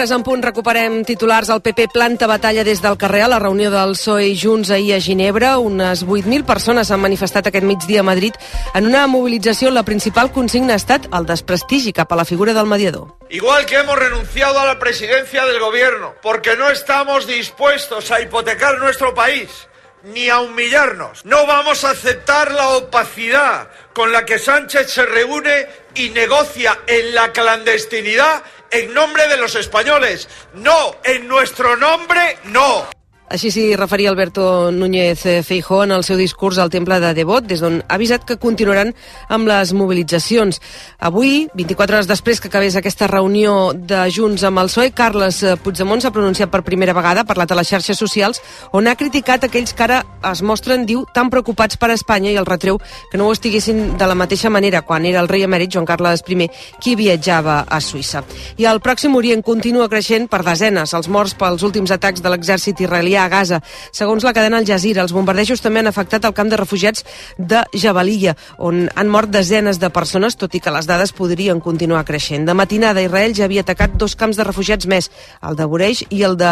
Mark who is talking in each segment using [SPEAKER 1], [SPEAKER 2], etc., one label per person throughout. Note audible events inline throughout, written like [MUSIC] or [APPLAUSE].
[SPEAKER 1] 3 en punt recuperem titulars. El PP planta batalla des del carrer a la reunió del PSOE Junts ahir a Ginebra. Unes 8.000 persones s'han manifestat aquest migdia a Madrid en una mobilització. La principal consigna ha estat el desprestigi cap a la figura del mediador.
[SPEAKER 2] Igual que hemos renunciado a la presidencia del gobierno, porque no estamos dispuestos a hipotecar nuestro país ni a humillarnos. No vamos a aceptar la opacidad con la que Sánchez se reúne y negocia en la clandestinidad en nombre de los españoles. No, en nuestro nombre, no.
[SPEAKER 1] Així s'hi referia Alberto Núñez Feijó en el seu discurs al Temple de Devot, des d'on ha avisat que continuaran amb les mobilitzacions. Avui, 24 hores després que acabés aquesta reunió de Junts amb el PSOE, Carles Puigdemont s'ha pronunciat per primera vegada, ha parlat a les xarxes socials, on ha criticat aquells que ara es mostren, diu, tan preocupats per Espanya i el retreu que no ho estiguessin de la mateixa manera quan era el rei emèrit Joan Carles I qui viatjava a Suïssa. I el Pròxim Orient continua creixent per desenes els morts pels últims atacs de l'exèrcit israelià a Gaza. Segons la cadena Al Jazeera, els bombardejos també han afectat el camp de refugiats de Jabalia, on han mort desenes de persones, tot i que les dades podrien continuar creixent. De matinada, Israel ja havia atacat dos camps de refugiats més, el de Boreix i el de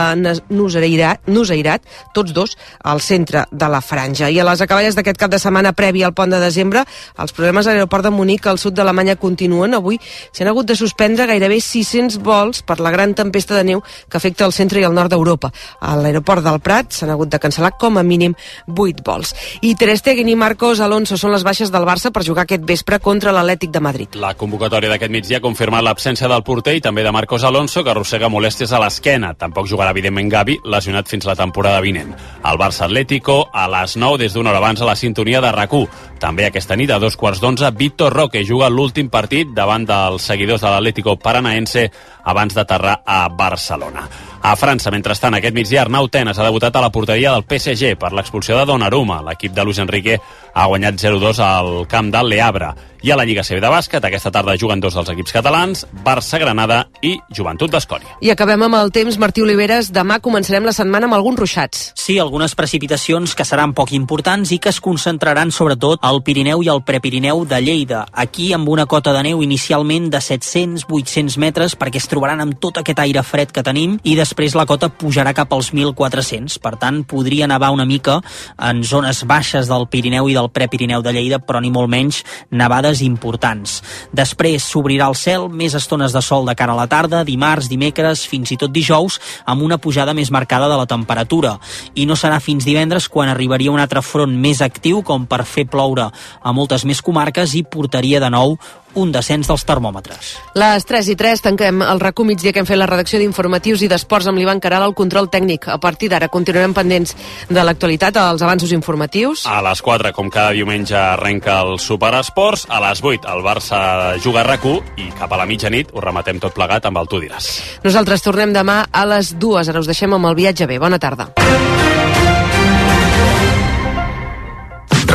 [SPEAKER 1] Nuseirat, tots dos al centre de la franja. I a les acaballes d'aquest cap de setmana previ al pont de desembre, els problemes a l'aeroport de Munic al sud d'Alemanya continuen. Avui s'han hagut de suspendre gairebé 600 vols per la gran tempesta de neu que afecta el centre i el nord d'Europa. A l'aeroport del Prat s'han hagut de cancel·lar com a mínim 8 vols. I Ter Stegen i Marcos Alonso són les baixes del Barça per jugar aquest vespre contra l'Atlètic de Madrid.
[SPEAKER 3] La convocatòria d'aquest migdia ha confirmat l'absència del porter i també de Marcos Alonso, que arrossega molèsties a l'esquena. Tampoc jugarà, evidentment, Gavi, lesionat fins la temporada vinent. El Barça Atlético a les 9 des d'una hora abans a la sintonia de rac També aquesta nit, a dos quarts d'onze, Víctor Roque juga l'últim partit davant dels seguidors de l'Atlético Paranaense abans d'aterrar a Barcelona. A França, mentrestant, aquest migdia Arnau Tenes ha debutat a la porteria del PSG per l'expulsió de Donnarumma. L'equip de Luis Enrique ha guanyat 0-2 al camp del Le Havre. I a la Lliga CB de bàsquet, aquesta tarda juguen dos dels equips catalans, Barça-Granada i Joventut d'Escòria.
[SPEAKER 1] I acabem amb el temps. Martí Oliveres, demà començarem la setmana amb alguns ruixats.
[SPEAKER 4] Sí, algunes precipitacions que seran poc importants i que es concentraran sobretot al Pirineu i al Prepirineu de Lleida. Aquí amb una cota de neu inicialment de 700-800 metres perquè es trobaran amb tot aquest aire fred que tenim i després la cota pujarà cap als 1.400. Per tant, podria nevar una mica en zones baixes del Pirineu i del Prepirineu de Lleida, però ni molt menys nevades importants. Després s'obrirà el cel, més estones de sol de cara a la tarda, dimarts, dimecres, fins i tot dijous, amb una pujada més marcada de la temperatura. I no serà fins divendres quan arribaria un altre front més actiu com per fer ploure a moltes més comarques i portaria de nou un descens dels termòmetres.
[SPEAKER 1] Les 3 i 3 tanquem el racó migdia que hem fet la redacció d'informatius i d'esports amb l'Ivan Caral al control tècnic. A partir d'ara continuarem pendents de l'actualitat, als avanços informatius.
[SPEAKER 3] A les 4, com cada diumenge, arrenca el Superesports. A les 8, el Barça juga a rac i cap a la mitjanit ho rematem tot plegat amb el Tu diràs.
[SPEAKER 1] Nosaltres tornem demà a les 2. Ara us deixem amb el viatge bé. Bona tarda.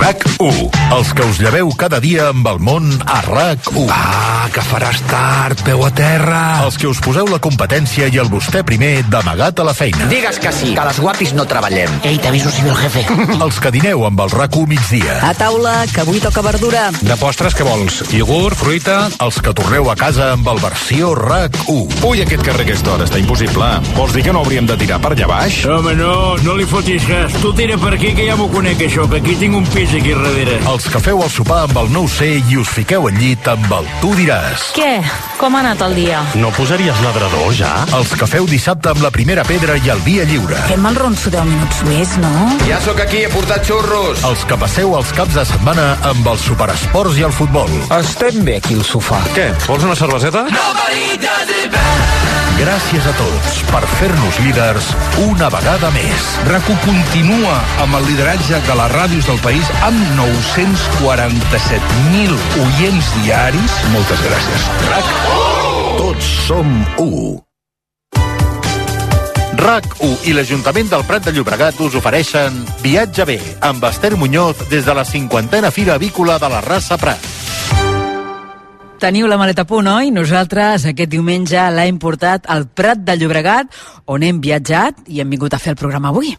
[SPEAKER 5] RAC1. Els que us lleveu cada dia amb el món a RAC1.
[SPEAKER 6] Ah, que faràs tard, peu a terra.
[SPEAKER 5] Els que us poseu la competència i el vostè primer d'amagat a la feina.
[SPEAKER 7] Digues que sí, que les guapis no treballem.
[SPEAKER 6] Ei, t'aviso si ve el jefe. [LAUGHS]
[SPEAKER 5] Els que dineu amb el RAC1 migdia.
[SPEAKER 8] A taula, que avui toca verdura.
[SPEAKER 6] De postres, què vols? Iogurt, fruita?
[SPEAKER 5] Els que torneu a casa amb el versió RAC1.
[SPEAKER 6] Ui, aquest carrer aquesta hora està impossible. Vols dir que no hauríem de tirar per allà baix?
[SPEAKER 9] Home, no, no li fotis gas. Tu tira per aquí que ja m'ho conec, això, que aquí tinc un pis aquí darrere.
[SPEAKER 5] Els que feu el sopar amb el nou c i us fiqueu al llit amb el Tu diràs.
[SPEAKER 10] Què? Com ha anat el dia?
[SPEAKER 5] No posaries ladrador, ja? Els que feu dissabte amb la primera pedra i el via lliure.
[SPEAKER 10] Fem el ronso 10 minuts més, no?
[SPEAKER 7] Ja sóc aquí, he portat xurros.
[SPEAKER 5] Els que passeu els caps de setmana amb els superesports i el futbol.
[SPEAKER 6] Estem bé aquí al sofà.
[SPEAKER 5] Què? Vols una cerveseta? Gràcies a tots per fer-nos líders una vegada més.
[SPEAKER 6] RAC1 continua amb el lideratge de les ràdios del país amb 947.000 oients diaris. Moltes gràcies.
[SPEAKER 5] RAC1. Tots som u. RAC1 i l'Ajuntament del Prat de Llobregat us ofereixen Viatge bé amb Esther Muñoz des de la cinquantena Fira Avícola de la raça Prat.
[SPEAKER 8] Teniu la maleta a punt, oi? Nosaltres aquest diumenge l'hem portat al Prat de Llobregat, on hem viatjat i hem vingut a fer el programa avui.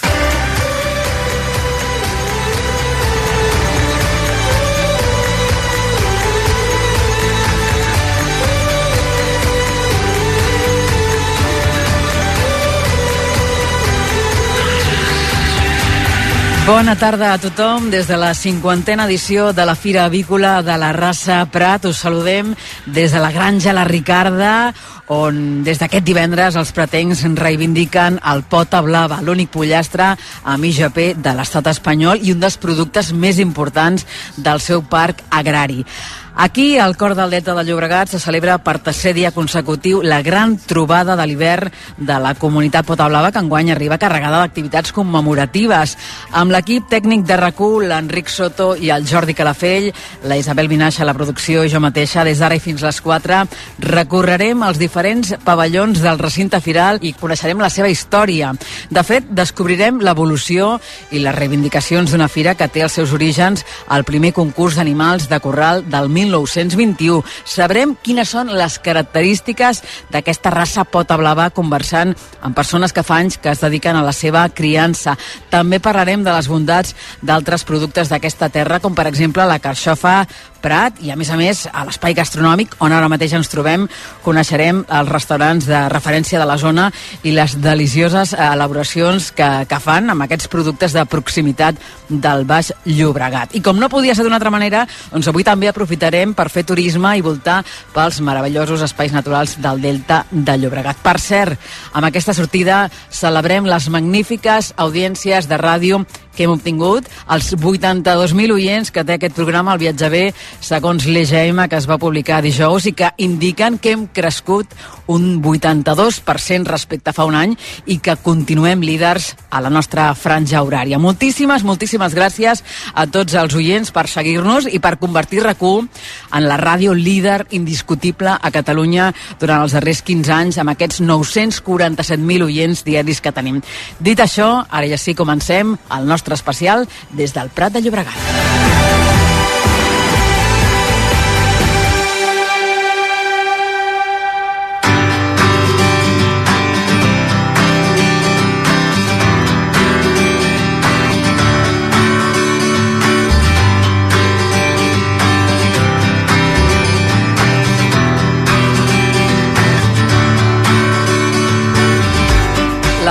[SPEAKER 8] Bona tarda a tothom. Des de la cinquantena edició de la Fira Avícola de la raça Prat us saludem des de la granja La Ricarda, on des d'aquest divendres els pretencs reivindiquen el pota blava, l'únic pollastre amb IGP de l'estat espanyol i un dels productes més importants del seu parc agrari. Aquí, al cor del Delta de Llobregat, se celebra per tercer dia consecutiu la gran trobada de l'hivern de la comunitat Pota Blava, que enguany arriba carregada d'activitats commemoratives. Amb l'equip tècnic de rac l'Enric Soto i el Jordi Calafell, la Isabel Vinaixa la producció i jo mateixa, des d'ara i fins les 4, recorrerem els diferents pavellons del recinte firal i coneixerem la seva història. De fet, descobrirem l'evolució i les reivindicacions d'una fira que té els seus orígens al primer concurs d'animals de corral del 1921. Sabrem quines són les característiques d'aquesta raça pota blava conversant amb persones que fa anys que es dediquen a la seva criança. També parlarem de les bondats d'altres productes d'aquesta terra, com per exemple la carxofa Prat i a més a més a l'espai gastronòmic on ara mateix ens trobem coneixerem els restaurants de referència de la zona i les delicioses elaboracions que, que fan amb aquests productes de proximitat del Baix Llobregat. I com no podia ser d'una altra manera, doncs avui també aprofitarem per fer turisme i voltar pels meravellosos espais naturals del Delta de Llobregat. Per cert, amb aquesta sortida celebrem les magnífiques audiències de ràdio que hem obtingut, els 82.000 oients que té aquest programa, el Viatge B, segons l'EGM, que es va publicar dijous, i que indiquen que hem crescut un 82% respecte a fa un any i que continuem líders a la nostra franja horària. Moltíssimes, moltíssimes gràcies a tots els oients per seguir-nos i per convertir rac en la ràdio líder indiscutible a Catalunya durant els darrers 15 anys amb aquests 947.000 oients diaris que tenim. Dit això, ara ja sí, comencem el nostre especial des del Prat de Llobregat.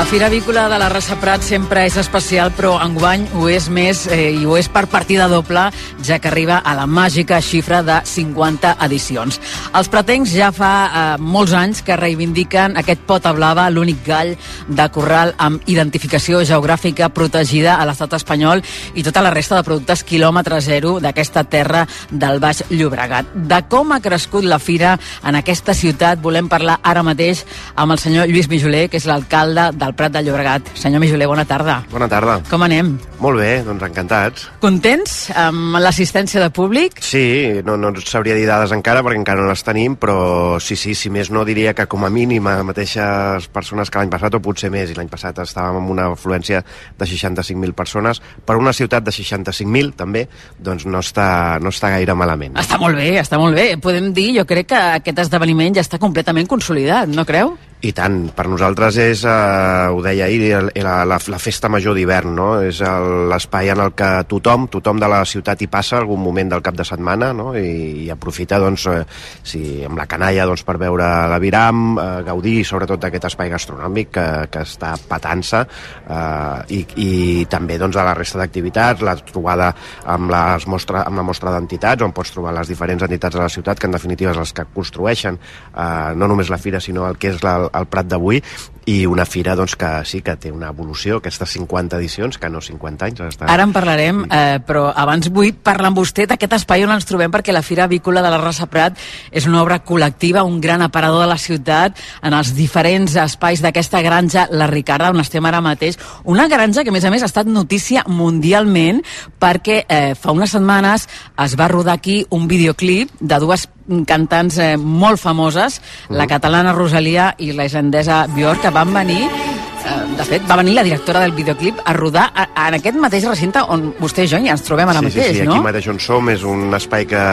[SPEAKER 8] La Fira Avícola de la Raça Prat sempre és especial, però enguany ho és més eh, i ho és per partida doble, ja que arriba a la màgica xifra de 50 edicions. Els pratencs ja fa eh, molts anys que reivindiquen aquest pota blava, l'únic gall de corral amb identificació geogràfica protegida a l'estat espanyol i tota la resta de productes quilòmetre zero d'aquesta terra del Baix Llobregat. De com ha crescut la fira en aquesta ciutat volem parlar ara mateix amb el senyor Lluís Mijoler, que és l'alcalde del Prat de Llobregat. Senyor Mijoler, bona tarda.
[SPEAKER 11] Bona tarda.
[SPEAKER 8] Com anem?
[SPEAKER 11] Molt bé, doncs encantats.
[SPEAKER 8] Contents amb l'assistència de públic?
[SPEAKER 11] Sí, no, no sabria dir dades encara perquè encara no les tenim, però sí, sí, si més no diria que com a mínim a mateixes persones que l'any passat o potser més, i l'any passat estàvem amb una afluència de 65.000 persones, per una ciutat de 65.000 també, doncs no està, no està gaire malament.
[SPEAKER 8] Està molt bé, està molt bé. Podem dir, jo crec que aquest esdeveniment ja està completament consolidat, no creu?
[SPEAKER 11] I tant, per nosaltres és, eh, ho deia ahir, la, la, la festa major d'hivern, no? És l'espai en el que tothom, tothom de la ciutat hi passa algun moment del cap de setmana, no? I, i aprofita, doncs, eh, si, amb la canalla, doncs, per veure l'aviram, eh, gaudir sobretot d'aquest espai gastronòmic que, que està patant-se, eh, i, i també, doncs, de la resta d'activitats, la trobada amb, les mostra, amb la mostra d'entitats, on pots trobar les diferents entitats de la ciutat, que en definitiva és les que construeixen eh, no només la fira, sinó el que és la, al Prat d'avui i una fira doncs, que sí que té una evolució, aquestes 50 edicions, que no 50 anys. Està...
[SPEAKER 8] Ara en parlarem, eh, però abans vull parlar amb vostè d'aquest espai on ens trobem, perquè la Fira Avícola de la Rasa Prat és una obra col·lectiva, un gran aparador de la ciutat, en els diferents espais d'aquesta granja, la Ricarda, on estem ara mateix. Una granja que, a més a més, ha estat notícia mundialment, perquè eh, fa unes setmanes es va rodar aquí un videoclip de dues cantants eh, molt famoses, mm. la catalana Rosalia i la islandesa Björk, que van venir eh, de fet, va venir la directora del videoclip a rodar a, a, en aquest mateix recinte on vostè i jo ja ens trobem ara
[SPEAKER 11] sí,
[SPEAKER 8] mateix,
[SPEAKER 11] sí, sí,
[SPEAKER 8] no?
[SPEAKER 11] aquí mateix on som és un espai que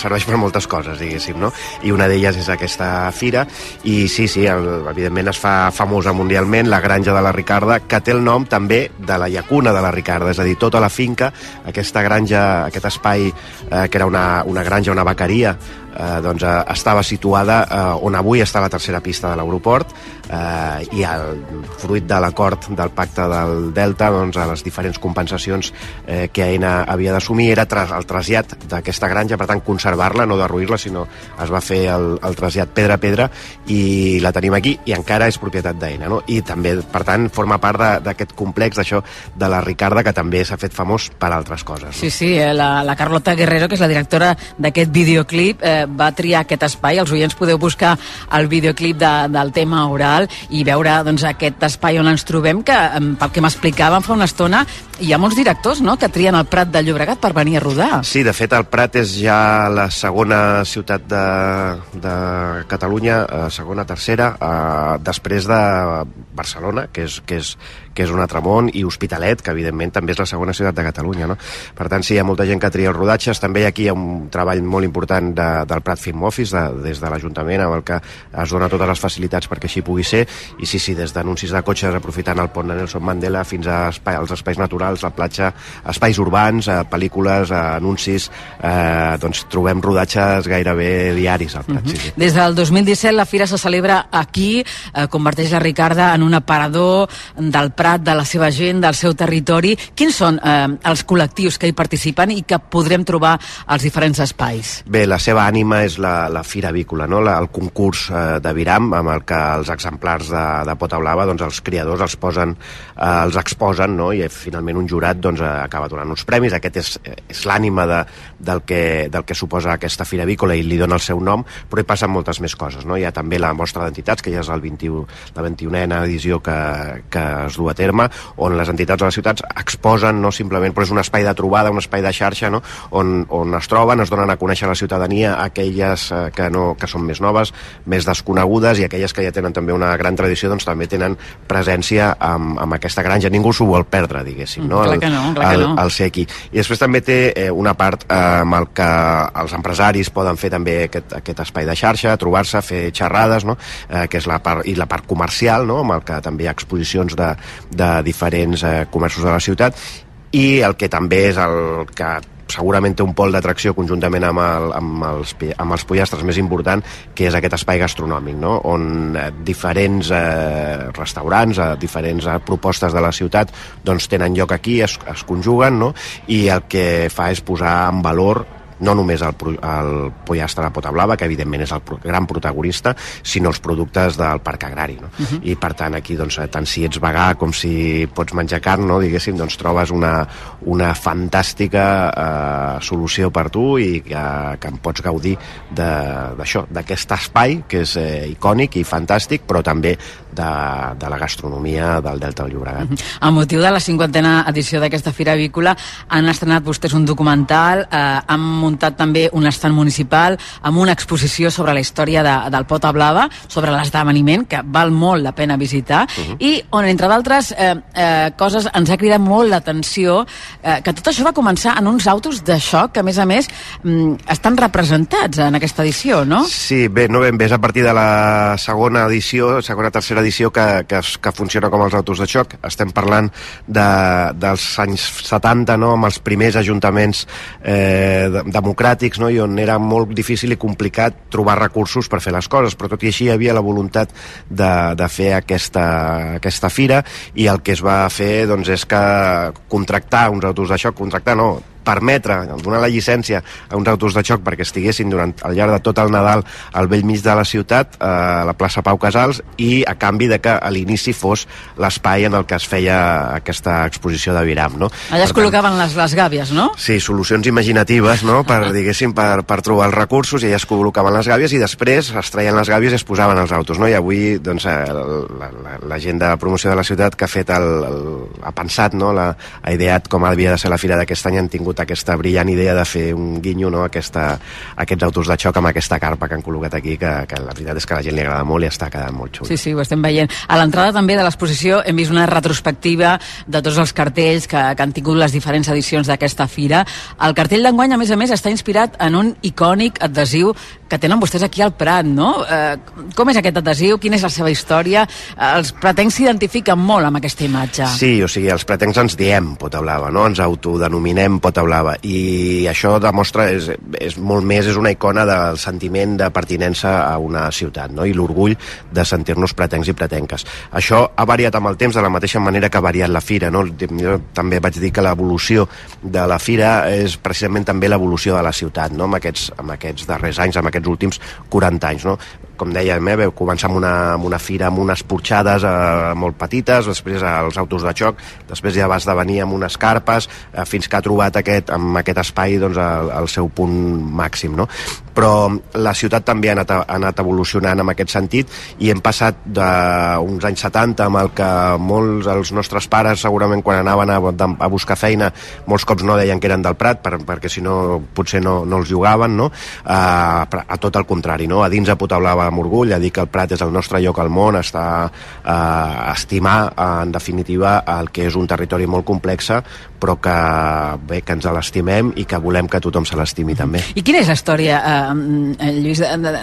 [SPEAKER 11] serveix per moltes coses, diguéssim, no? I una d'elles és aquesta fira, i sí, sí, el, evidentment es fa famosa mundialment la granja de la Ricarda, que té el nom també de la llacuna de la Ricarda, és a dir, tota la finca, aquesta granja, aquest espai eh, que era una, una granja, una vaqueria, eh, doncs, eh, estava situada eh, on avui està la tercera pista de l'aeroport eh, i el fruit de l'acord del pacte del Delta, doncs, a les diferents compensacions eh, que AENA havia d'assumir era tra el trasllat d'aquesta granja, per tant, conservar-la, no derruir-la, sinó es va fer el, el trasllat pedra a pedra i la tenim aquí i encara és propietat d'AENA, no? I també, per tant, forma part d'aquest complex, d'això, de la Ricarda, que també s'ha fet famós per altres coses. No?
[SPEAKER 8] Sí, sí, eh, la, la Carlota Guerrero, que és la directora d'aquest videoclip, eh, va triar aquest espai. Els oients podeu buscar el videoclip de, del tema oral i veure doncs, aquest espai on ens trobem, que pel que m'explicàvem fa una estona, hi ha molts directors no?, que trien el Prat de Llobregat per venir a rodar.
[SPEAKER 11] Sí, de fet, el Prat és ja la segona ciutat de, de Catalunya, eh, segona, tercera, eh, després de Barcelona, que és, que és, que és un altre món, i Hospitalet, que evidentment també és la segona ciutat de Catalunya. No? Per tant, sí, hi ha molta gent que tria els rodatges. També aquí hi ha un treball molt important de, del Prat Film Office, de, des de l'Ajuntament, amb el que es dona totes les facilitats perquè així pugui ser. I sí, sí, des d'anuncis de cotxes, aprofitant el pont de Nelson Mandela, fins a espai, als espais naturals, la platja, espais urbans, eh, pel·lícules, eh, anuncis, eh, doncs trobem rodatges gairebé diaris al Prat. Uh -huh. sí, sí.
[SPEAKER 8] Des del 2017 la fira se celebra aquí, eh, converteix la Ricarda en un aparador del Prat, de la seva gent, del seu territori. Quins són eh, els col·lectius que hi participen i que podrem trobar als diferents espais?
[SPEAKER 11] Bé, la seva ànima és la, la Fira Avícola, no? la, el concurs eh, de Viram, amb el que els exemplars de, de Pota Blava, doncs els criadors els posen, eh, els exposen, no? i finalment un jurat doncs, eh, acaba donant uns premis. Aquest és, és l'ànima de, del, que, del que suposa aquesta Fira Avícola i li dona el seu nom, però hi passen moltes més coses. No? Hi ha també la mostra d'entitats, que ja és el 21, la 21a edició que, que es du a terme, on les entitats de les ciutats exposen no simplement, però és un espai de trobada, un espai de xarxa, no? on, on es troben, es donen a conèixer la ciutadania aquelles eh, que, no, que són més noves, més desconegudes i aquelles que ja tenen també una gran tradició doncs també tenen presència amb, amb aquesta granja. Ningú s'ho vol perdre, diguéssim, no?
[SPEAKER 8] Clar que no, clar
[SPEAKER 11] el,
[SPEAKER 8] que no.
[SPEAKER 11] el ser aquí. I després també té eh, una part eh, amb el que els empresaris poden fer també aquest, aquest espai de xarxa, trobar-se, fer xerrades, no? eh, que és la part, i la part comercial, no? amb el que també hi ha exposicions de, de diferents eh, comerços de la ciutat, i el que també és el que segurament té un pol d'atracció conjuntament amb, el, amb, els, amb els pollastres més important, que és aquest espai gastronòmic, no? on eh, diferents eh, restaurants, eh, diferents eh, propostes de la ciutat doncs, tenen lloc aquí, es, es conjuguen, no? i el que fa és posar en valor no només el, el pollastre de pota blava, que evidentment és el gran protagonista, sinó els productes del parc agrari. No? Uh -huh. I per tant aquí, doncs, tant si ets vegà com si pots menjar carn, no? diguéssim, doncs trobes una, una fantàstica eh, solució per tu i que, que en pots gaudir d'això, d'aquest espai que és eh, icònic i fantàstic, però també de, de la gastronomia del Delta del Llobregat. Uh -huh.
[SPEAKER 8] A motiu de la cinquantena edició d'aquesta Fira Avícola han estrenat vostès un documental, eh, han muntat també un estant municipal amb una exposició sobre la història de, del Pota Blava, sobre l'esdeveniment, que val molt la pena visitar, uh -huh. i on, entre d'altres eh, eh, coses, ens ha cridat molt l'atenció eh, que tot això va començar en uns autos de xoc que, a més a més, mm, estan representats en aquesta edició, no?
[SPEAKER 11] Sí, bé, no ben bé, és a partir de la segona edició, segona, tercera edició que, que, que funciona com els autos de xoc. Estem parlant de, dels anys 70, no?, amb els primers ajuntaments eh, de, democràtics no? i on era molt difícil i complicat trobar recursos per fer les coses, però tot i així hi havia la voluntat de, de fer aquesta, aquesta fira i el que es va fer doncs, és que contractar uns autos xoc, contractar no, permetre, donar la llicència a uns autos de xoc perquè estiguessin durant al llarg de tot el Nadal al vell mig de la ciutat, a la plaça Pau Casals, i a canvi de que a l'inici fos l'espai en el que es feia aquesta exposició de Viram. No?
[SPEAKER 8] Allà es col·locaven les, les gàbies, no?
[SPEAKER 11] Sí, solucions imaginatives, no?, per, [LAUGHS] diguéssim, per, per trobar els recursos, i allà es col·locaven les gàbies i després es traien les gàbies i es posaven els autos, no? I avui, doncs, la, la, la gent de promoció de la ciutat que ha fet el, el ha pensat, no?, la, ha ideat com havia de ser la fira d'aquest any, han tingut aquesta brillant idea de fer un guinyo, no?, aquesta, aquests autos de xoc amb aquesta carpa que han col·locat aquí, que, que la veritat és que a la gent li agrada molt i està quedant molt xulo.
[SPEAKER 8] Sí, sí, ho estem veient. A l'entrada també de l'exposició hem vist una retrospectiva de tots els cartells que, que han tingut les diferents edicions d'aquesta fira. El cartell d'enguany, a més a més, està inspirat en un icònic adhesiu que tenen vostès aquí al Prat, no? Eh, com és aquest adhesiu? Quina és la seva història? Eh, els pratencs s'identifiquen molt amb aquesta imatge.
[SPEAKER 11] Sí, o sigui, els pretencs ens diem Pota Blava, no? Ens autodenominem Pota Blava i això demostra, és, és molt més, és una icona del sentiment de pertinença a una ciutat no? i l'orgull de sentir-nos pretencs i pretenques. Això ha variat amb el temps de la mateixa manera que ha variat la fira. No? Jo també vaig dir que l'evolució de la fira és precisament també l'evolució de la ciutat no? amb, aquests, amb aquests darrers anys, amb aquests últims 40 anys. No? Com dèiem, eh, veu començar amb una, amb una fira amb unes porxades eh, molt petites, després els autos de xoc, després ja va esdevenir amb unes carpes, eh, fins que ha trobat aquest, amb aquest espai doncs, el, el seu punt màxim. No? Però la ciutat també ha anat, ha anat evolucionant en aquest sentit i hem passat d'uns anys 70 amb el que molts els nostres pares segurament quan anaven a, a buscar feina molts cops no deien que eren del Prat per, perquè si no potser no, no els jugaven no? a, a tot el contrari no? a dins a Potablava amb orgull, a dir que el Prat és el nostre lloc al món, està eh, a estimar, eh, en definitiva, el que és un territori molt complex, però que bé, que ens l'estimem i que volem que tothom se l'estimi també.
[SPEAKER 8] I quina és la història, eh, Lluís,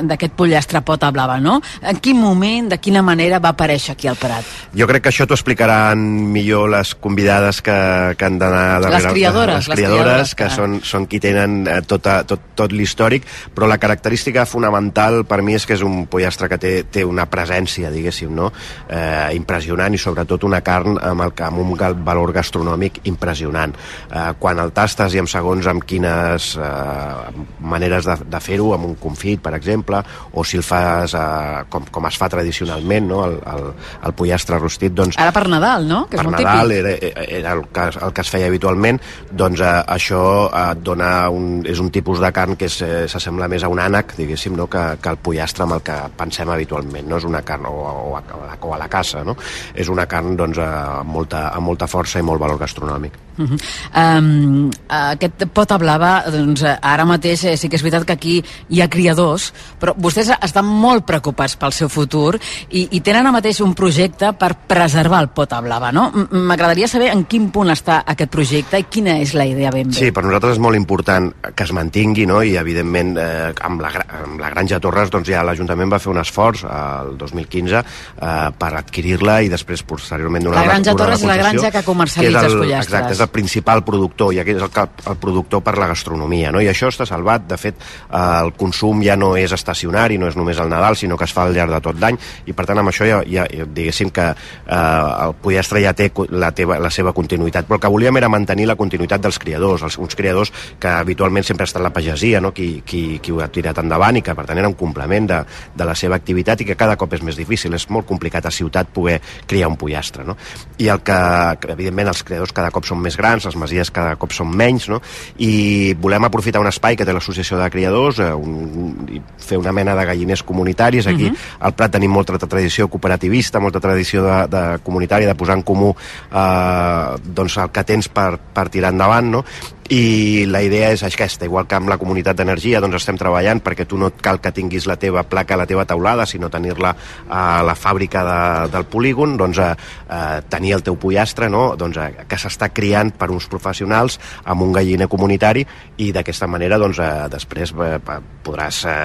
[SPEAKER 8] d'aquest pollastre pota blava, no? En quin moment, de quina manera va aparèixer aquí al Prat?
[SPEAKER 11] Jo crec que això t'ho explicaran millor les convidades que, que han d'anar darrere.
[SPEAKER 8] Les criadores.
[SPEAKER 11] Les criadores, que són, són qui tenen eh, tot, tot, tot l'històric, però la característica fonamental per mi és que és un un pollastre que té, té una presència, diguéssim, no? eh, impressionant i sobretot una carn amb, el, amb un valor gastronòmic impressionant. Eh, quan el tastes i en segons amb quines eh, maneres de, de fer-ho, amb un confit, per exemple, o si el fas eh, com, com es fa tradicionalment, no? el, el, el pollastre rostit, doncs...
[SPEAKER 8] Ara per Nadal, no?
[SPEAKER 11] Que és per molt Nadal típic. era, era el, que, el que es feia habitualment, doncs eh, això eh, dona un, és un tipus de carn que s'assembla més a un ànec, diguéssim, no? que, que el pollastre amb el que pensem habitualment, no és una carn o, o, a, o a la caça, no? és una carn doncs, amb, molta, amb molta força i molt valor gastronòmic.
[SPEAKER 8] Uh -huh. um, aquest pota blava, doncs, ara mateix eh, sí que és veritat que aquí hi ha criadors, però vostès estan molt preocupats pel seu futur i, i tenen ara mateix un projecte per preservar el pota blava, no? M'agradaria saber en quin punt està aquest projecte i quina és la idea ben bé.
[SPEAKER 11] Sí, per nosaltres és molt important que es mantingui, no? i evidentment eh, amb, la, amb la Granja Torres doncs, ja l'Ajuntament va fer un esforç el 2015 eh, per adquirir-la i després posteriorment donar
[SPEAKER 8] la Granja Torres és la granja que comercialitza que el, els pollastres.
[SPEAKER 11] Exacte, és el principal productor i aquest és el, el productor per la gastronomia no? i això està salvat, de fet eh, el consum ja no és estacionari, no és només el Nadal sinó que es fa al llarg de tot l'any i per tant amb això ja, ja diguéssim que eh, el pollastre ja té la, teva, la seva continuïtat, però el que volíem era mantenir la continuïtat dels criadors, els, uns criadors que habitualment sempre ha estat la pagesia no? qui, qui, qui ho ha tirat endavant i que per tant era un complement de, de la seva activitat i que cada cop és més difícil, és molt complicat a ciutat poder criar un pollastre no? i el que, que evidentment els creadors cada cop són més grans, les masies cada cop són menys, no? i volem aprofitar un espai que té l'associació de criadors, eh, un, i fer una mena de galliners comunitaris. Aquí uh mhm. -huh. al Prat tenim molta tradició cooperativista, molta tradició de, de comunitària, de posar en comú eh, doncs el que tens per, per tirar endavant, no? I la idea és aquesta, igual que amb la comunitat d'energia doncs estem treballant perquè tu no cal que tinguis la teva placa, la teva taulada sinó tenir-la a la fàbrica de, del polígon, doncs a, a tenir el teu pollastre, no? doncs a, que s'està criant per uns professionals amb un galliner comunitari i d'aquesta manera doncs a, després a, a, podràs, a,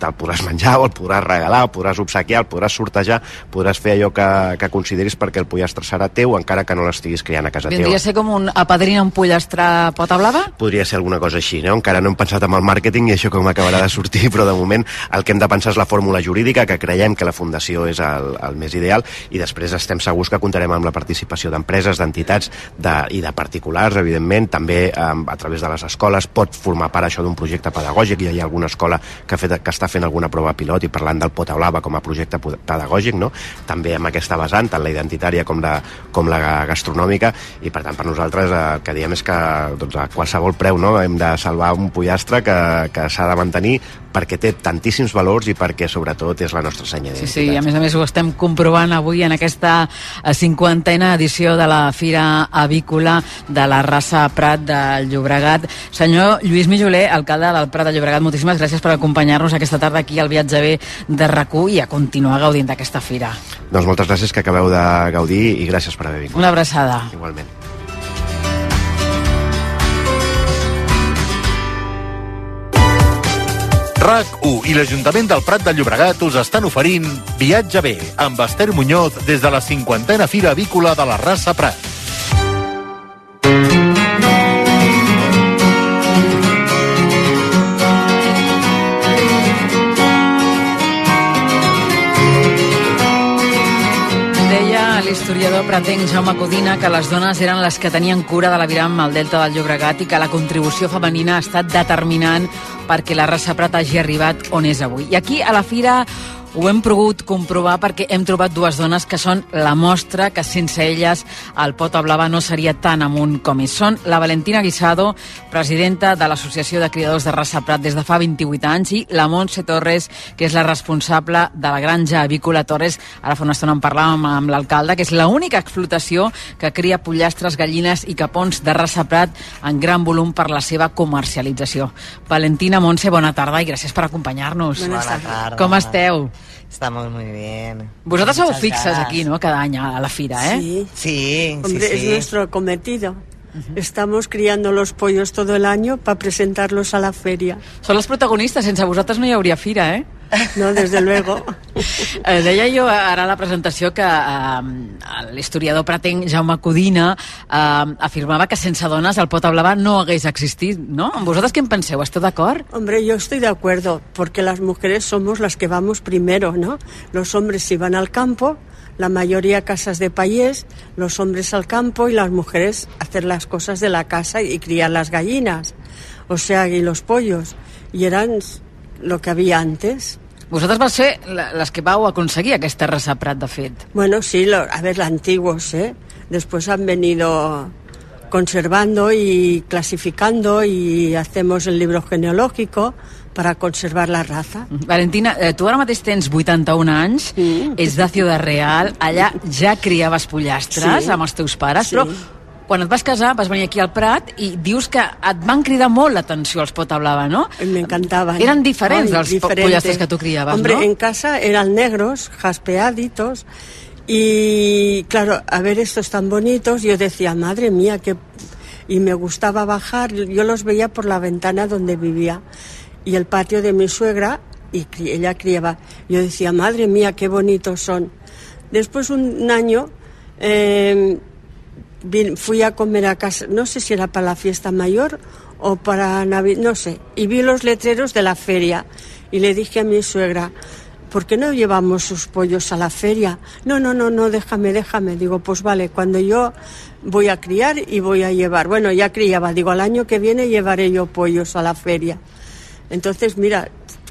[SPEAKER 11] te'l podràs [LAUGHS] menjar o el podràs regalar, el podràs obsequiar, el podràs sortejar, podràs fer allò que, que consideris perquè el pollastre serà teu encara que no l'estiguis criant a casa
[SPEAKER 8] Vindria teva. Vindria ser com un apadrina un pollastre pot blava?
[SPEAKER 11] Podria ser alguna cosa així, no? Encara no hem pensat en el màrqueting i això com acabarà de sortir, però de moment el que hem de pensar és la fòrmula jurídica, que creiem que la Fundació és el, el més ideal, i després estem segurs que comptarem amb la participació d'empreses, d'entitats de, i de particulars, evidentment, també a, a través de les escoles pot formar part això d'un projecte pedagògic, ja hi ha alguna escola que, fet, que està fent alguna prova pilot i parlant del Pota Blava com a projecte pedagògic, no? també amb aquesta vessant, tant la identitària com la, com la gastronòmica, i per tant per nosaltres eh, el que diem és que doncs, qualsevol preu no? hem de salvar un pollastre que, que s'ha de mantenir perquè té tantíssims valors i perquè sobretot és la nostra senya
[SPEAKER 8] Sí, sí, a més a més ho estem comprovant avui en aquesta eh, cinquantena edició de la Fira Avícola de la raça Prat del Llobregat. Senyor Lluís Mijoler, alcalde del Prat de Llobregat, moltíssimes gràcies per acompanyar-nos aquesta tarda aquí al viatge B de rac i a continuar gaudint d'aquesta fira.
[SPEAKER 11] Doncs moltes gràcies que acabeu de gaudir i gràcies per haver vingut.
[SPEAKER 8] Una abraçada.
[SPEAKER 11] Igualment.
[SPEAKER 5] RAC1 i l'Ajuntament del Prat de Llobregat us estan oferint Viatge bé amb Esther Muñoz des de la cinquantena Fira Avícola de la raça Prat.
[SPEAKER 8] Pretenc Jaume Codina que les dones eren les que tenien cura de la viram al Delta del Llobregat i que la contribució femenina ha estat determinant perquè la raça Prat hagi arribat on és avui. I aquí, a la fira, ho hem pogut comprovar perquè hem trobat dues dones que són la mostra que sense elles el Pota Blava no seria tan amunt com és. Són la Valentina Guisado, presidenta de l'Associació de Criadors de Raça Prat des de fa 28 anys, i la Montse Torres, que és la responsable de la granja avícola Torres. Ara fa una estona en parlàvem amb l'alcalde, que és l'única explotació que cria pollastres, gallines i capons de raça Prat en gran volum per la seva comercialització. Valentina, Montse, bona tarda i gràcies per acompanyar-nos.
[SPEAKER 12] Bona tarda.
[SPEAKER 8] Com esteu?
[SPEAKER 12] Estamos muy bien.
[SPEAKER 8] Vosotras sou fixes aquí, ¿no? Cada año a la fira, ¿eh?
[SPEAKER 13] Sí.
[SPEAKER 12] Sí,
[SPEAKER 13] Hombre,
[SPEAKER 12] sí,
[SPEAKER 13] es
[SPEAKER 12] sí.
[SPEAKER 13] nuestro cometido. Estamos criando los pollos todo el año para presentarlos a la feria.
[SPEAKER 8] Són les protagonistes, sense vosaltres no hi hauria fira, eh?
[SPEAKER 13] No, desde luego. [LAUGHS]
[SPEAKER 8] Eh, deia jo ara a la presentació que eh, l'historiador pretenc Jaume Codina eh, afirmava que sense dones el Pota Blava no hagués existit, no? Vosaltres què en penseu? Esteu d'acord?
[SPEAKER 13] Hombre, yo estoy de acuerdo, porque las mujeres somos las que vamos primero, ¿no? Los hombres si van al campo, la mayoría casas de payés, los hombres al campo y las mujeres hacer las cosas de la casa y criar las gallinas, o sea, y los pollos. Y eran lo que había antes.
[SPEAKER 8] Vosaltres vau ser les que vau aconseguir aquesta raça Prat, de fet.
[SPEAKER 13] Bueno, sí, lo- a ver, antiguos, ¿eh? Después han venido conservando y clasificando y hacemos el libro genealógico para conservar la raza.
[SPEAKER 8] Valentina, eh, tu ara mateix tens 81 anys, mm. ets de Ciudad Real, allà ja criaves pollastres
[SPEAKER 13] Sí.
[SPEAKER 8] amb els teus pares,
[SPEAKER 13] Sí.
[SPEAKER 8] però quan et vas casar vas venir aquí al Prat i dius que et van cridar molt l'atenció els Pota Blava, no?
[SPEAKER 13] Me encantaban.
[SPEAKER 8] Eren diferents
[SPEAKER 13] Ay,
[SPEAKER 8] dels
[SPEAKER 13] diferente.
[SPEAKER 8] pollastres que tu criaves,
[SPEAKER 13] Hombre,
[SPEAKER 8] no?
[SPEAKER 13] en casa eran negros, jaspeaditos, y claro, a ver estos tan bonitos, yo decía, madre mía, que... Y me gustaba bajar, yo los veía por la ventana donde vivía, y el patio de mi suegra, y ella criaba. Yo decía, madre mía, qué bonitos son. Después un año... eh, fui a comer a casa, no sé si era para la fiesta mayor o para Navidad, no sé, y vi los letreros de la feria y le dije a mi suegra, ¿por qué no llevamos sus pollos a la feria? No, no, no, no, déjame, déjame. Digo, pues vale, cuando yo voy a criar y voy a llevar, bueno, ya criaba, digo, al año que viene llevaré yo pollos a la feria. Entonces, mira,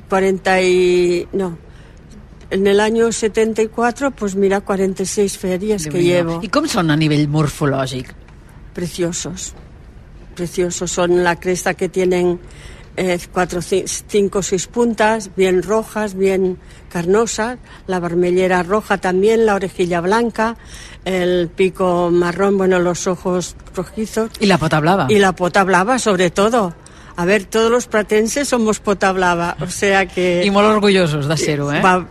[SPEAKER 13] 40 y... no, en el año 74, pues mira, 46 ferias que llevo.
[SPEAKER 8] I com són a nivell morfològic?
[SPEAKER 13] preciosos, preciosos. Son la cresta que tienen eh, cuatro, ci- cinco o seis puntas, bien rojas, bien carnosas, la vermellera roja también, la orejilla blanca, el pico marrón, bueno, los ojos rojizos.
[SPEAKER 8] I la Pota Blava?
[SPEAKER 13] Y la pota blava, sobre todo. A ver, todos los pratenses somos pota blava, o sea que...
[SPEAKER 8] I molt orgullosos de ser-ho, eh?
[SPEAKER 13] Va,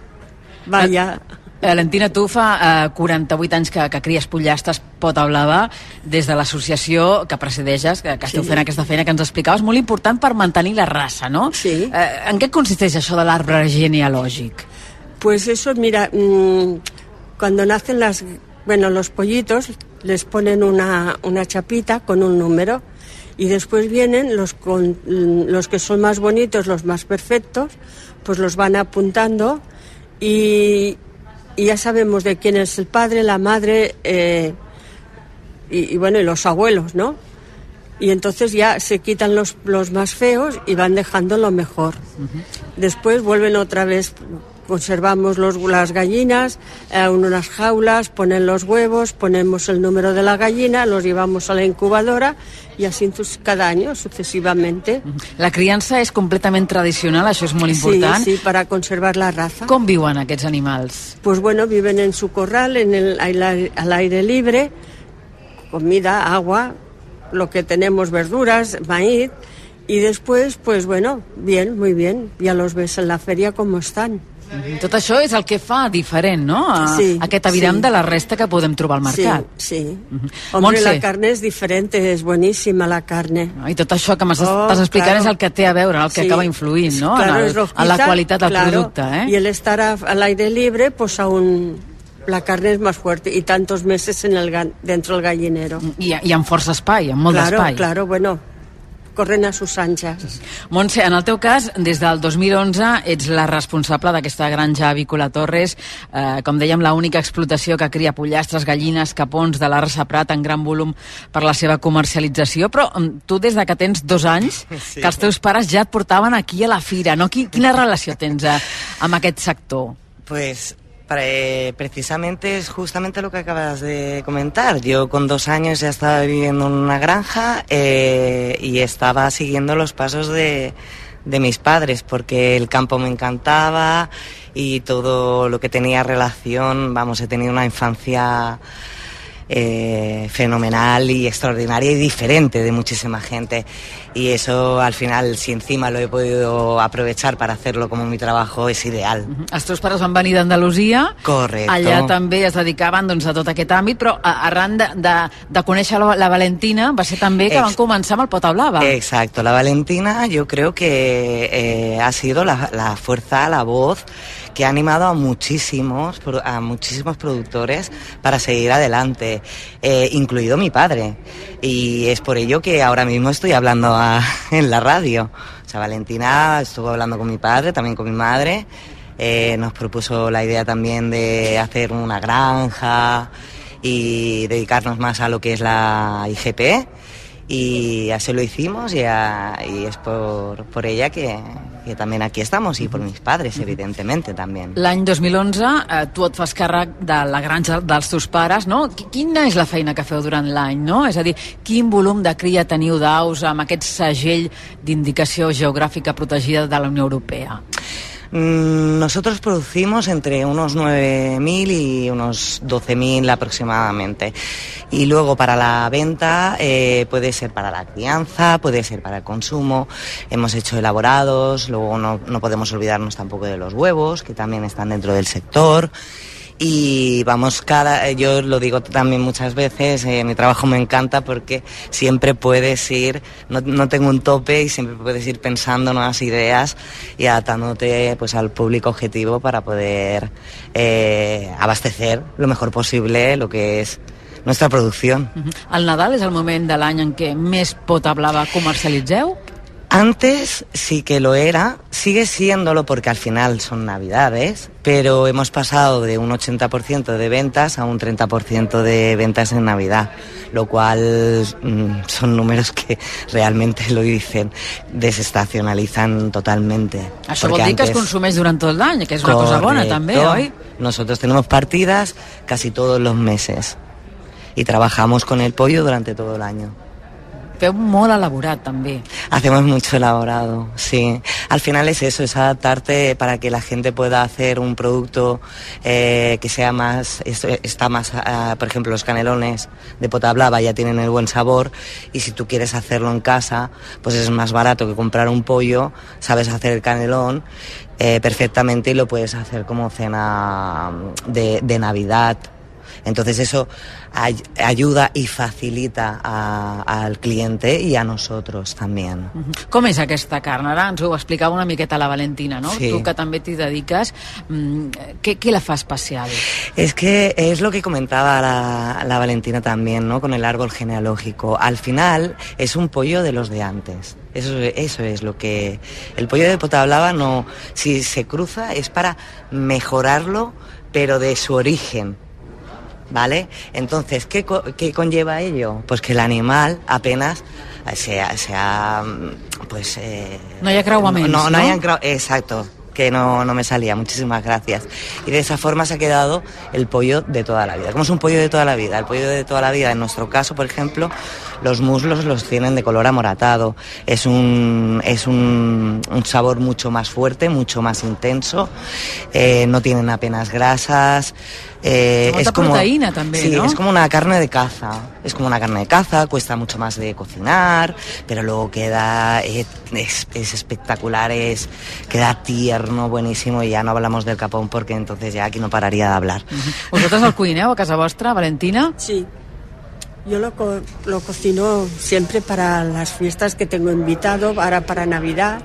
[SPEAKER 13] vaya...
[SPEAKER 8] Valentina, tu fa eh, 48 anys que, que cries pollastres Pota Blava des de l'associació que precedeixes, que, que esteu
[SPEAKER 13] Sí.
[SPEAKER 8] fent aquesta feina que ens explicaves, molt important per mantenir la raça, no?
[SPEAKER 13] Sí.
[SPEAKER 8] Eh, en què consisteix això de l'arbre genealògic?
[SPEAKER 13] Pues eso, mira, mm, cuando nacen las, bueno, los pollitos les ponen una, una chapita con un número y después vienen los, con, mm, los que son más bonitos, los más perfectos, pues los van apuntando y, y ya sabemos de quién es el padre, la madre eh, y, y bueno, y los abuelos, ¿no? Y entonces ya se quitan los, los más feos y van dejando lo mejor. Después vuelven otra vez, conservamos los, las gallinas eh, en unas jaulas, ponen los huevos, ponemos el número de la gallina, los llevamos a la incubadora y así cada año sucesivamente.
[SPEAKER 8] La criança és completament tradicional, això és molt important.
[SPEAKER 13] Sí, sí, para conservar la raza.
[SPEAKER 8] Com viuen aquests animals?
[SPEAKER 13] Pues bueno, viven en su corral, en el, al aire- al aire libre, comida, agua, lo que tenemos, verduras, maíz, y después, pues bueno, bien, muy bien, ya los ves en la feria como están.
[SPEAKER 8] Tot això és el que fa diferent, no? A,
[SPEAKER 13] Sí,
[SPEAKER 8] aquest aviram
[SPEAKER 13] sí.
[SPEAKER 8] de la resta que podem trobar al mercat.
[SPEAKER 13] Sí, sí.
[SPEAKER 8] Montse.
[SPEAKER 13] Hombre, la carne es diferente, es buenísima la carne.
[SPEAKER 8] I tot això que m'estàs
[SPEAKER 13] Oh,
[SPEAKER 8] explicant
[SPEAKER 13] claro.
[SPEAKER 8] és el que té a veure, el que
[SPEAKER 13] Sí.
[SPEAKER 8] acaba influint, no?
[SPEAKER 13] Claro,
[SPEAKER 8] en, el, en la qualitat del
[SPEAKER 13] claro,
[SPEAKER 8] producte, eh?
[SPEAKER 13] Y el estar a- al aire libre, pues aún la carne es más fuerte y tantos meses en el dentro del gallinero.
[SPEAKER 8] I, I amb força espai, amb molt
[SPEAKER 13] claro,
[SPEAKER 8] d'espai.
[SPEAKER 13] claro, bueno, corren a sus anchas.
[SPEAKER 8] Montse, en el teu cas, des del 2011 ets la responsable d'aquesta granja avícola Torres, eh, com dèiem, l'única explotació que cria pollastres, gallines, capons de l'Arsa Prat en gran volum per la seva comercialització, però mm, tu des de que tens dos anys, [LAUGHS]
[SPEAKER 12] Sí.
[SPEAKER 8] que els teus pares ja et portaven aquí a la fira, no? Qui- Quina relació tens eh, amb aquest sector?
[SPEAKER 12] Pues pre- precisamente es justamente lo que acabas de comentar. Yo con dos años ya estaba viviendo en una granja eh, y estaba siguiendo los pasos de, de mis padres porque el campo me encantaba y todo lo que tenía relación, vamos, he tenido una infancia eh, fenomenal y extraordinaria y diferente de muchísima gente. Y eso al final, si encima lo he podido aprovechar para hacerlo como mi trabajo, es ideal.
[SPEAKER 8] Els teus pares van venir d'Andalusia,
[SPEAKER 12] Correcto.
[SPEAKER 8] allà també es dedicaven doncs, a tot aquest àmbit, però arran de, de, de conèixer la, la Valentina va ser també que
[SPEAKER 12] Ex-
[SPEAKER 8] van començar amb el Pota Blava.
[SPEAKER 12] Exacto, la Valentina yo creo que eh, ha sido la, la fuerza, la voz que ha animado a muchísimos, a muchísimos productores para seguir adelante, eh, incluido mi padre. Y es por ello que ahora mismo estoy hablando [LAUGHS] en la radio. O sea, Valentina estuvo hablando con mi padre, también con mi madre. Eh, nos propuso la idea también de hacer una granja y dedicarnos más a lo que es la IGP y así lo hicimos y, a- y es por, por ella que, que también aquí estamos y por mis padres, evidentemente también.
[SPEAKER 8] L'any 2011 eh, tu et fas càrrec de la granja dels teus pares, no? Qui- Quina és la feina que feu durant l'any, no? És a dir, quin volum de cria teniu d'aus amb aquest segell d'indicació geogràfica protegida de la Unió Europea?
[SPEAKER 12] Mm, Nosotros producimos entre unos 9.000 y unos 12.000 aproximadamente. Y luego para la venta eh, puede ser para la crianza, puede ser para el consumo. Hemos hecho elaborados, luego no, no podemos olvidarnos tampoco de los huevos, que también están dentro del sector. Y vamos, cada, eh, yo lo digo también muchas veces, eh, mi trabajo me encanta porque siempre puedes ir, no, no tengo un tope y siempre puedes ir pensando nuevas ideas y adaptándote pues al público objetivo para poder eh, abastecer lo mejor posible lo que es nuestra producción.
[SPEAKER 8] El Nadal és el moment de l'any en què més Pota Blava comercialitzeu?
[SPEAKER 12] Antes sí que lo era, sigue siéndolo porque al final son navidades, pero hemos pasado de un 80% de ventas a un 30% de ventas en Navidad, lo cual mm, son números que [LAUGHS] realmente lo dicen, desestacionalizan totalmente.
[SPEAKER 8] Això vol dir que es consumeix durant tot l'any, que és una cosa bona també,
[SPEAKER 12] Correcto.
[SPEAKER 8] oi?
[SPEAKER 12] Nosotros tenemos partidas casi todos los meses y trabajamos con el pollo durante todo el año.
[SPEAKER 8] Feu molt elaborat també.
[SPEAKER 12] Hacemos mucho elaborado, sí. Al final es eso, es adaptarte para que la gente pueda hacer un producto eh, que sea más, es- está más, por ejemplo, los canelones de pota blava ya tienen el buen sabor y si tú quieres hacerlo en casa, pues es más barato que comprar un pollo, sabes hacer el canelón eh, perfectamente y lo puedes hacer como cena mm, de Navidad. Entonces eso ay- ayuda y facilita al cliente y a nosotros también.
[SPEAKER 8] Com és aquesta carn? Ara ens ho explicava una miqueta la Valentina, no?
[SPEAKER 12] Sí.
[SPEAKER 8] Tu que també t'hi dediques, mm, què, què la fa especial?
[SPEAKER 12] Es que es lo que comentaba la, la Valentina también, ¿no? Con el árbol genealógico. Al final es un pollo de los de antes. Eso, eso es lo que... El pollo de Potablava no... Si se cruza es para mejorarlo, pero de su origen. ¿Vale? Entonces, ¿qué, co- qué conlleva ello? Pues que el animal apenas sea, sea pues... eh,
[SPEAKER 8] No hi ha creuaments,
[SPEAKER 12] no, no,
[SPEAKER 8] no?
[SPEAKER 12] hay encrau- Exacto, que no, no me salía. Muchísimas gracias. Y de esa forma se ha quedado el pollo de toda la vida. Como es un pollo de toda la vida? El pollo de toda la vida, en nuestro caso, por ejemplo, los muslos los tienen de color amoratado. Es un, es un, un sabor mucho más fuerte, mucho más intenso. Eh, no tienen apenas grasas. Eh, es como,
[SPEAKER 8] proteïna, també,
[SPEAKER 12] sí,
[SPEAKER 8] no?
[SPEAKER 12] es como una carne de caza. Es como una carne de caza, cuesta mucho más de cocinar, pero luego queda, eh, es, es espectacular, es, queda tierno, buenísimo, y ya no hablamos del capón porque entonces ya aquí no pararía de hablar.
[SPEAKER 8] Vosaltres el cuineu a casa vostra, Valentina?
[SPEAKER 13] Sí. Yo lo, co- lo cocino siempre para las fiestas que tengo invitado, ahora para Navidad,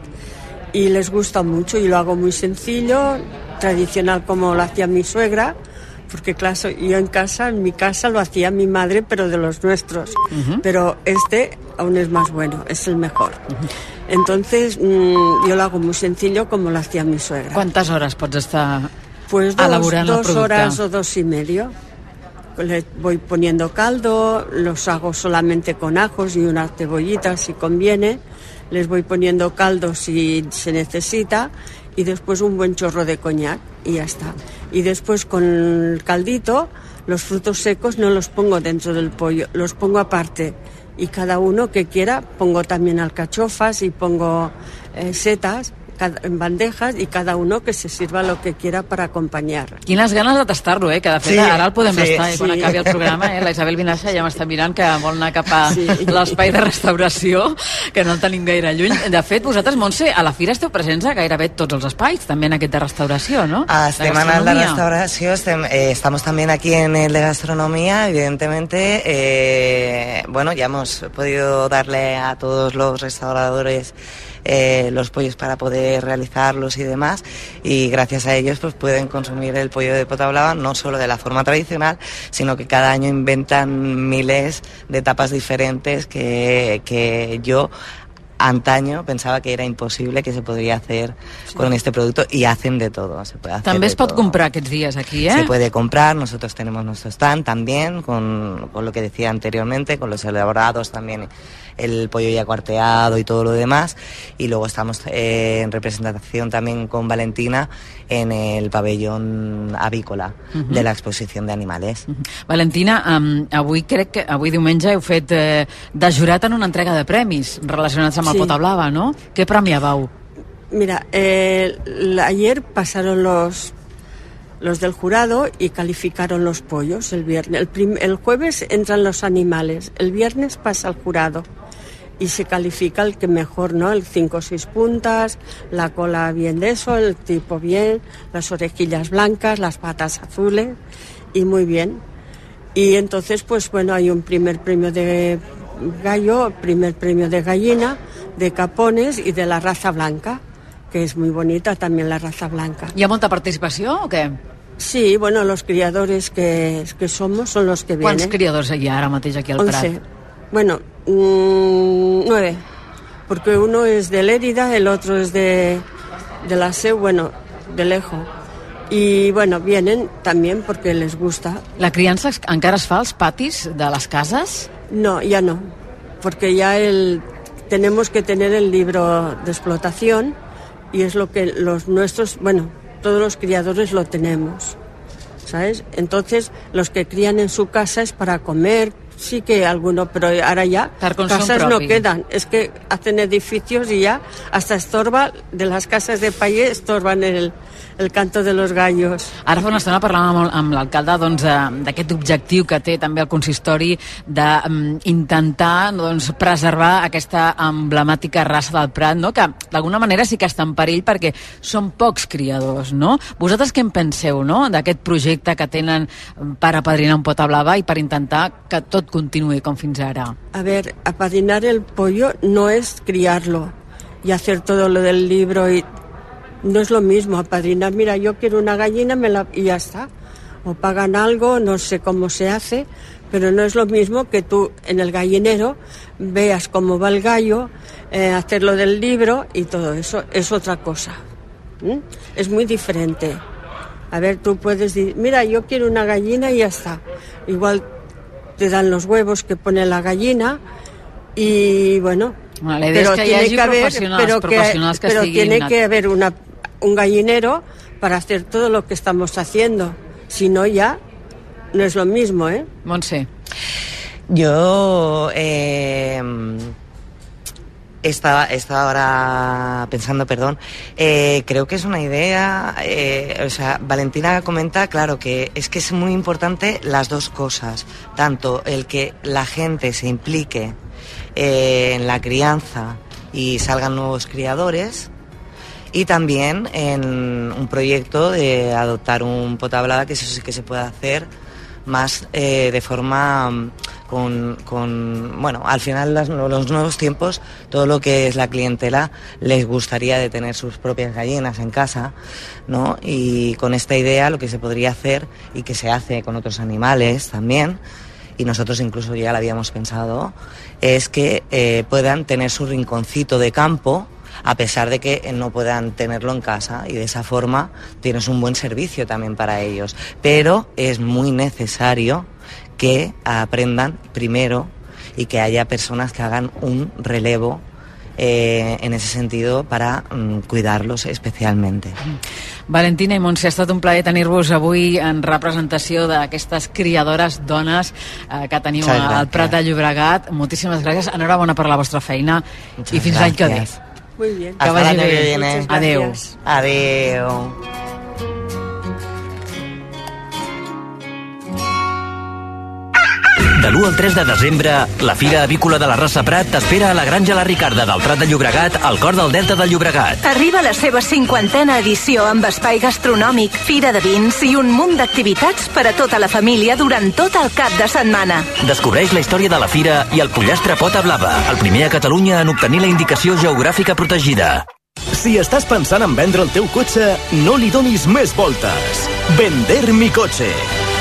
[SPEAKER 13] y les gusta mucho y lo hago muy sencillo, tradicional como lo hacía mi suegra, porque claro, yo en casa, en mi casa lo hacía mi madre, pero de los nuestros. Pero este aún es más bueno, es el mejor. Entonces, mm, yo lo hago muy sencillo como lo hacía mi suegra.
[SPEAKER 8] ¿Cuántas horas pots estar
[SPEAKER 13] Pues dos,
[SPEAKER 8] elaborant el
[SPEAKER 13] dos
[SPEAKER 8] producte?
[SPEAKER 13] horas o dos y medio. Le voy poniendo caldo, los hago solamente con ajos y una cebollita si conviene. Les voy poniendo caldo si se necesita y después un buen chorro de coñac y ya está. Y después con el caldito, los frutos secos no los pongo dentro del pollo, los pongo aparte. Y cada uno que quiera, pongo también alcachofas y pongo eh, setas cada- en bandejas y cada uno que se sirva lo que quiera para acompañar.
[SPEAKER 8] Quines ganes de tastar-lo, eh? Que de fet
[SPEAKER 13] Sí,
[SPEAKER 8] ara el podem
[SPEAKER 13] sí,
[SPEAKER 8] i quan
[SPEAKER 13] sí.
[SPEAKER 8] acabi el programa, eh? La Isabel Vinaixa ja m'està mirant que vol anar cap a
[SPEAKER 13] Sí.
[SPEAKER 8] l'espai de restauració, que no el tenim gaire lluny. De fet, vosaltres, Montse, a la fira esteu presents a gairebé tots els espais, també en aquest de restauració, no?
[SPEAKER 12] Ah,
[SPEAKER 8] De
[SPEAKER 12] estem en el de restauración, estem- eh, estamos también aquí en el de gastronomía, evidentemente, eh, bueno, ya hemos podido darle a todos los restauradores eh, los pollos para poder realizarlos y demás, y gracias a ellos pues pueden consumir el pollo de pota blava no solo de la forma tradicional, sino que cada año inventan miles de tapas diferentes que, que yo antaño pensaba que era imposible que se podría hacer con este producto y hacen de todo. Se puede hacer
[SPEAKER 8] També
[SPEAKER 12] de
[SPEAKER 8] es pot
[SPEAKER 12] todo.
[SPEAKER 8] comprar aquests dies aquí, eh?
[SPEAKER 12] Se puede comprar, nosotros tenemos nuestro stand también, con, con lo que decía anteriormente, con los elaborados también, el pollo ya cuarteado y todo lo demás. Y luego estamos eh, en representación también con Valentina en el pabellón avícola de la exposición de animales.
[SPEAKER 8] Valentina, um, avui crec que avui diumenge heu fet eh, de jurat en una entrega de premis relacionats amb el
[SPEAKER 13] Sí.
[SPEAKER 8] Pota Blava, no? Què premiàveu?
[SPEAKER 13] Mira, eh, ayer pasaron los los del jurado y calificaron los pollos el viernes. El, prim- el jueves entran los animales, el viernes pasa el jurado y se califica el que mejor, ¿no? El 5 o 6 puntas, la cola bien de eso, el tipo bien, las orejillas blancas, las patas azules y muy bien. Y entonces, pues bueno, hay un primer premio de gallo, primer premio de gallina, de capones y de la raza blanca, que es muy bonita también la raza blanca.
[SPEAKER 8] Hi ha molta participació o què?
[SPEAKER 13] Sí, bueno, los criadores que, que somos son los que vienen.
[SPEAKER 8] Quants criadors hi ha ara mateix aquí al Prat?
[SPEAKER 13] Bueno, mm, nueve. Porque uno es de Lérida, el otro es de, de la SEU, bueno, de lejos. Y bueno, vienen también porque les gusta.
[SPEAKER 8] La criança encara es fa als patis de les cases?
[SPEAKER 13] No, ya no, porque ya el, tenemos que tener el libro de explotación y es lo que los nuestros, bueno, todos los criadores lo tenemos, ¿sabes? Entonces, los que crían en su casa es para comer, sí que alguno, pero ahora ya casas no quedan, es que hacen edificios y ya hasta estorba, de las casas de paller estorban el, el canto de los gallos.
[SPEAKER 8] Ara fa una estona parlàvem amb, amb l'alcalde doncs, eh, d'aquest objectiu que té també el consistori d'intentar doncs, preservar aquesta emblemàtica raça del Prat, no? que d'alguna manera sí que està en perill perquè són pocs criadors. No? Vosaltres què en penseu no? d'aquest projecte que tenen per apadrinar un pota blava i per intentar que tot continuï com fins ara?
[SPEAKER 13] A ver, apadrinar el pollo no es criarlo y hacer todo lo del libro y no es lo mismo apadrinar. Mira, yo quiero una gallina me la, y ya está. O pagan algo, no sé cómo se hace, pero no es lo mismo que tú en el gallinero veas cómo va el gallo, eh, hacer lo del libro y todo eso es otra cosa. Es muy diferente. A ver, tú puedes decir, mira, yo quiero una gallina y ya está. Igual te dan los huevos que pone la gallina y bueno.
[SPEAKER 8] Bueno, la idea és que hi hagi professionals-
[SPEAKER 13] pero
[SPEAKER 8] que
[SPEAKER 13] pero tiene que haber una, un gallinero para hacer todo lo que estamos haciendo. Si no, ya no es lo mismo, ¿eh?
[SPEAKER 8] Montse.
[SPEAKER 12] Yo eh, estaba, estaba ahora pensando, perdón, eh, creo que es una idea, eh, o sea, Valentina comenta, claro, que es que es muy importante las dos cosas, tanto el que la gente se implique eh, en la crianza y salgan nuevos criadores, y también en un proyecto de adoptar un potablada, que eso sí que se puede hacer más eh, de forma mm, con, con bueno, al final las- los nuevos tiempos, todo lo que es la clientela les gustaría de tener sus propias gallinas en casa, ¿no? Y con esta idea lo que se podría hacer y que se hace con otros animales también, y nosotros incluso ya lo habíamos pensado, es que eh, puedan tener su rinconcito de campo a pesar de que no puedan tenerlo en casa y de esa forma tienes un buen servicio también para ellos. Pero es muy necesario que aprendan primero y que haya personas que hagan un relevo eh, en ese sentido para mm, cuidarlos especialmente.
[SPEAKER 8] Valentina i Montse, ha estat un plaer tenir-vos avui en representació d'aquestes criadores dones eh, que teniu
[SPEAKER 12] Muchas
[SPEAKER 8] al. Prat de Llobregat. Moltíssimes gràcies, enhorabona per la vostra feina i fins l'any que ve.
[SPEAKER 13] Muy bien.
[SPEAKER 8] Que
[SPEAKER 12] Hasta
[SPEAKER 8] vagi
[SPEAKER 12] el año
[SPEAKER 8] bé.
[SPEAKER 12] que viene.
[SPEAKER 13] Muchas
[SPEAKER 8] Adeu.
[SPEAKER 13] gracias.
[SPEAKER 12] Adeu.
[SPEAKER 14] De l'1 al 3 de desembre, la Fira Avícola de la Raça Prat t'espera a la Granja La Ricarda del Prat de Llobregat, al cor del Delta del Llobregat.
[SPEAKER 15] Arriba la seva cinquantena edició amb espai gastronòmic, fira de vins i un munt d'activitats per a tota la família durant tot el cap de setmana.
[SPEAKER 14] Descobreix la història de la fira i el pollastre pota blava, el primer a Catalunya en obtenir la indicació geogràfica protegida.
[SPEAKER 16] Si estàs pensant en vendre el teu cotxe, no li donis més voltes. Vender mi cotxe.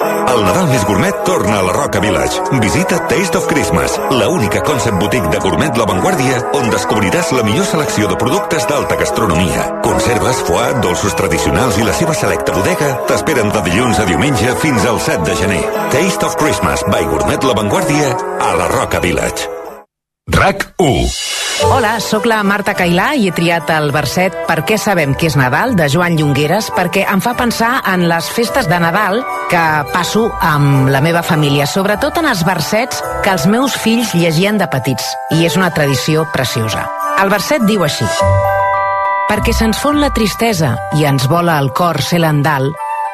[SPEAKER 17] El Nadal més gourmet torna a la Roca Village. Visita Taste of Christmas, la única concept boutique de gourmet La Vanguardia on descobriràs la millor selecció de productes d'alta gastronomia. Conserves, foie, dolços tradicionals i la seva selecta bodega t'esperen de dilluns a diumenge fins al 7 de gener. Taste of Christmas by Gourmet La Vanguardia a la Roca Village.
[SPEAKER 18] RAC 1.
[SPEAKER 19] Hola, sóc la Marta Cailà i he triat el verset Per què sabem que és Nadal de Joan Llongueres perquè em fa pensar en les festes de Nadal que passo amb la meva família, sobretot en els versets que els meus fills llegien de petits i és una tradició preciosa. El verset diu així Perquè se'ns fon la tristesa i ens vola el cor ser l'endal,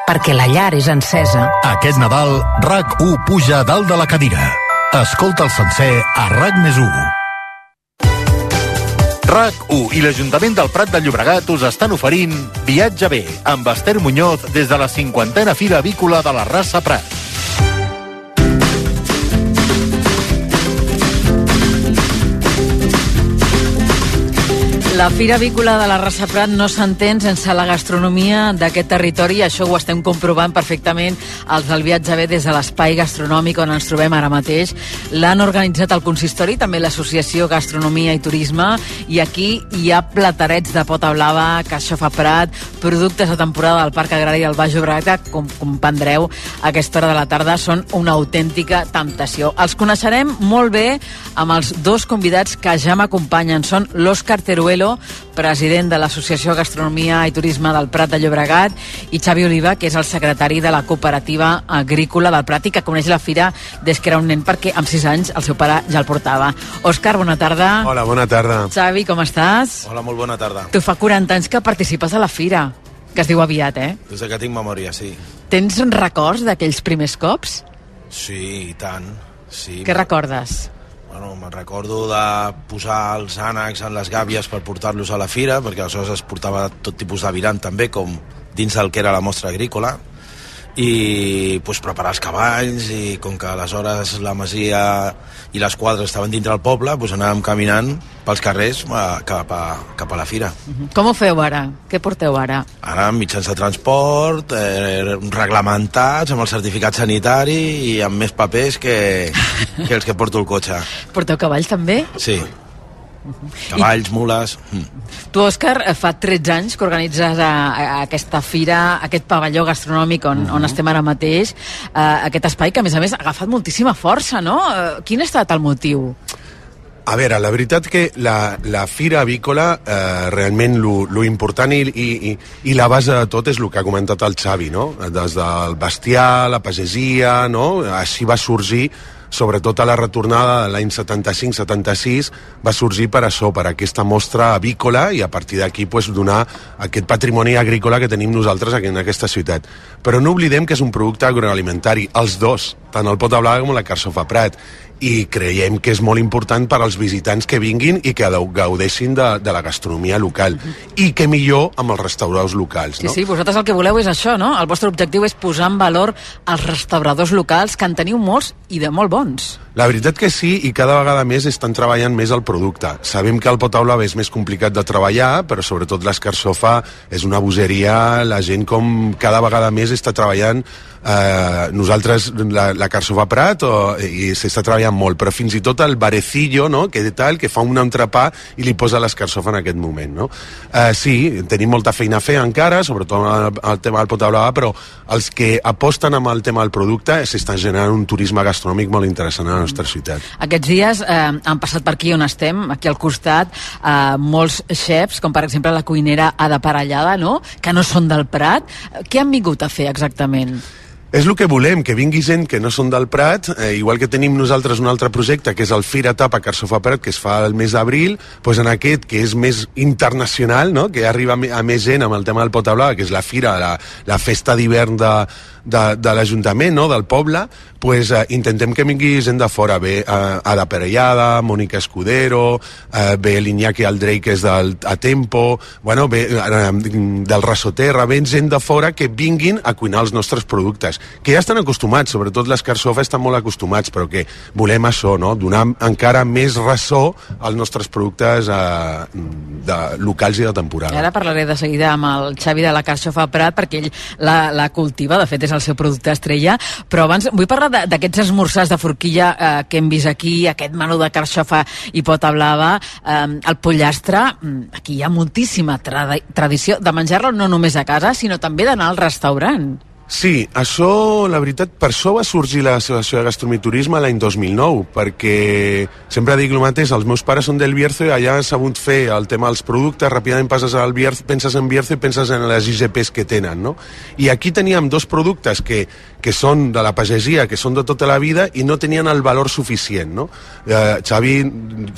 [SPEAKER 19] perquè la llar és encesa.
[SPEAKER 5] Aquest Nadal, RAC1 puja a dalt de la cadira. Escolta el sencer a RAC més 1. RAC1 i l'Ajuntament del Prat de Llobregat us estan oferint Viatge bé amb Esther Muñoz des de la cinquantena Fira Avícola de la raça Prat.
[SPEAKER 8] La Fira Avícola de la Raça Prat no s'entén sense la gastronomia d'aquest territori i això ho estem comprovant perfectament els del viatge bé des de l'espai gastronòmic on ens trobem ara mateix. L'han organitzat el consistori, també l'Associació Gastronomia i Turisme i aquí hi ha platarets de pota blava, caixofa Prat, productes de temporada del Parc Agrari del Baix Llobregat, que, com comprendreu, a aquesta hora de la tarda són una autèntica temptació. Els coneixerem molt bé amb els dos convidats que ja m'acompanyen. Són l'Òscar Teruelo, president de l'Associació Gastronomia i Turisme del Prat de Llobregat, i Xavi Oliva, que és el secretari de la Cooperativa Agrícola del Prat i que coneix la fira des que era un nen perquè amb 6 anys el seu pare ja el portava. Òscar, bona tarda.
[SPEAKER 20] Hola, bona tarda.
[SPEAKER 8] Xavi, com estàs?
[SPEAKER 20] Hola, molt bona tarda.
[SPEAKER 8] Tu fa 40 anys que participes a la fira, que es diu aviat, eh?
[SPEAKER 20] Des que tinc memòria, sí.
[SPEAKER 8] Tens records d'aquells primers cops?
[SPEAKER 20] Sí, i tant. Sí,
[SPEAKER 8] Què recordes?
[SPEAKER 20] Bueno, me'n recordo de posar els ànecs en les gàbies per portar-los a la fira, perquè aleshores es portava tot tipus de viram també, com dins del que era la mostra agrícola, i pues, preparar els cavalls, i com que aleshores la masia i les quadres estaven dintre del poble, pues, anàvem caminant pels carrers a, cap, a, cap a la fira.
[SPEAKER 8] Com ho feu ara? Què porteu ara?
[SPEAKER 20] Ara mitjans de transport, eh, reglamentats, amb el certificat sanitari i amb més papers que, que els que porto el cotxe. [LAUGHS]
[SPEAKER 8] Porteu cavalls també?
[SPEAKER 20] Sí. Cavalls, mules... Mm.
[SPEAKER 8] Tu, Òscar, eh, fa 13 anys que organitzes a, a aquesta fira, aquest pavelló gastronòmic on, on estem ara mateix, eh, aquest espai que, a més a més, ha agafat moltíssima força, no? Eh, quin ha estat el motiu?
[SPEAKER 20] A veure, la veritat que la, la fira avícola, eh, realment lo, lo important i, i, i, i la base de tot és el que ha comentat el Xavi, no? Des del bestiar, la pagesia, no? Així va sorgir
[SPEAKER 21] sobretot a la retornada de l'any 75-76, va sorgir per això, per aquesta mostra avícola i a partir d'aquí pues, donar aquest patrimoni agrícola que tenim nosaltres aquí en aquesta ciutat. Però no oblidem que és un producte agroalimentari, els dos, tant el pota blava com la carxofa prat i creiem que és molt important per als visitants que vinguin i que gaudeixin de, de la gastronomia local i que millor amb els restauradors locals
[SPEAKER 8] Sí,
[SPEAKER 21] no?
[SPEAKER 8] sí, vosaltres el que voleu és això, no? El vostre objectiu és posar en valor els restauradors locals, que en teniu molts i de molt bons.
[SPEAKER 21] La veritat que sí, i cada vegada més estan treballant més el producte. Sabem que el potaula és més complicat de treballar, però sobretot l'escarsofa és una bogeria, la gent com cada vegada més està treballant eh, nosaltres la, la carsofa prat o, i s'està treballant molt, però fins i tot el barecillo, no?, que tal, que fa un entrepà i li posa l'escarsofa en aquest moment, no? Eh, sí, tenim molta feina a fer encara, sobretot el, tema del potaula, però els que aposten amb el tema del producte s'està generant un turisme gastronòmic molt interessant a la nostra ciutat.
[SPEAKER 8] Aquests dies eh, han passat per aquí on estem, aquí al costat, eh, molts xefs, com per exemple la cuinera Ada Parellada, no?, que no són del Prat. Què han vingut a fer exactament?
[SPEAKER 21] És el que volem, que vingui gent que no són del Prat, eh, igual que tenim nosaltres un altre projecte, que és el Fira Tapa Carsofa Prat, que es fa el mes d'abril, doncs en aquest, que és més internacional, no? que arriba a més gent amb el tema del Pota Blava, que és la Fira, la, la festa d'hivern de, de, de l'Ajuntament, no? del poble, pues, eh, intentem que vingui gent de fora. Ve eh, Ada Perellada, Mònica Escudero, eh, ve l'Iñaki Aldrey, que és del a Tempo, bueno, ve eh, del Rassoterra, ve gent de fora que vinguin a cuinar els nostres productes, que ja estan acostumats, sobretot les Carsofa estan molt acostumats, però que volem això, no? donar encara més ressò als nostres productes eh, de, locals i de
[SPEAKER 8] I
[SPEAKER 21] temporada.
[SPEAKER 8] ara parlaré de seguida amb el Xavi de la Carxofa Prat, perquè ell la, la cultiva, de fet és el seu producte estrella, però abans vull parlar d'aquests esmorzars de forquilla eh, que hem vist aquí, aquest menú de carxofa i pota blava, eh, el pollastre, mm, aquí hi ha moltíssima tradi tradició de menjar-lo no només a casa, sinó també d'anar al restaurant.
[SPEAKER 21] Sí, això, la veritat, per això va sorgir l'Associació de Gastronomia i Turisme l'any 2009, perquè sempre dic el mateix, els meus pares són del Bierzo i allà han sabut fer el tema dels productes, ràpidament passes al Bierzo, penses en Bierzo i penses en les IGPs que tenen, no? I aquí teníem dos productes que, que són de la pagesia, que són de tota la vida i no tenien el valor suficient, no? Eh, Xavi,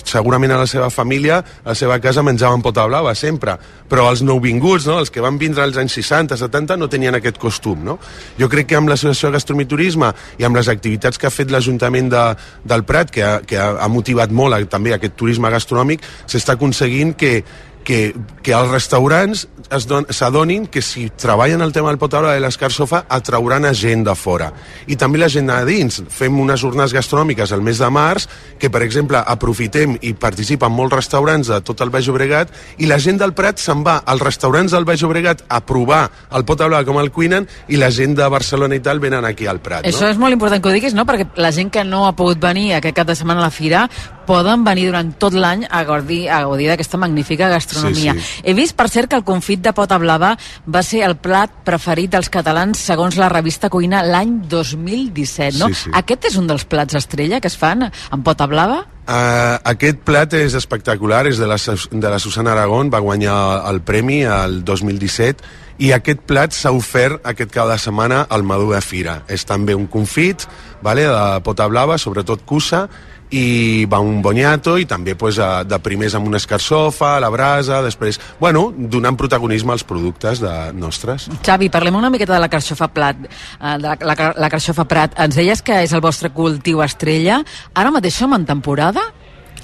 [SPEAKER 21] segurament a la seva família, a la seva casa menjaven pota blava sempre, però els nouvinguts, no? els que van vindre als anys 60, 70, no tenien aquest costum, no? Jo crec que amb l'Associació de Gastronomia i amb les activitats que ha fet l'Ajuntament de, del Prat, que, ha, que ha motivat molt a, també aquest turisme gastronòmic, s'està aconseguint que, que, que els restaurants es don- s'adonin que si treballen el tema del potaula de l'escarsofa atrauran a gent de fora. I també la gent a dins. Fem unes jornades gastronòmiques al mes de març que, per exemple, aprofitem i participen molts restaurants de tot el Baix Llobregat i la gent del Prat se'n va als restaurants del Baix Llobregat a provar el potaula com el cuinen i la gent de Barcelona i tal venen aquí al Prat.
[SPEAKER 8] Això
[SPEAKER 21] no?
[SPEAKER 8] és molt important que ho diguis, no? Perquè la gent que no ha pogut venir aquest cap de setmana a la fira poden venir durant tot l'any a gaudir, a gaudir d'aquesta magnífica gastronomia.
[SPEAKER 21] Sí, sí.
[SPEAKER 8] He vist, per cert, que el confit de pota blava va ser el plat preferit dels catalans segons la revista Cuina l'any 2017, no?
[SPEAKER 21] Sí, sí.
[SPEAKER 8] Aquest és un dels plats estrella que es fan amb pota blava?
[SPEAKER 21] Uh, aquest plat és espectacular, és de la, de la Susana Aragón, va guanyar el premi el 2017 i aquest plat s'ha ofert aquest cap de setmana al Madú de Fira. És també un confit vale, de pota blava, sobretot cussa, i va un bonyato i també pues, a, de primers amb una escarsofa, a la brasa, després, bueno, donant protagonisme als productes de, nostres.
[SPEAKER 8] Xavi, parlem una miqueta de la carxofa plat, eh, de la, la, la carxofa prat. Ens deies que és el vostre cultiu estrella. Ara mateix som en temporada?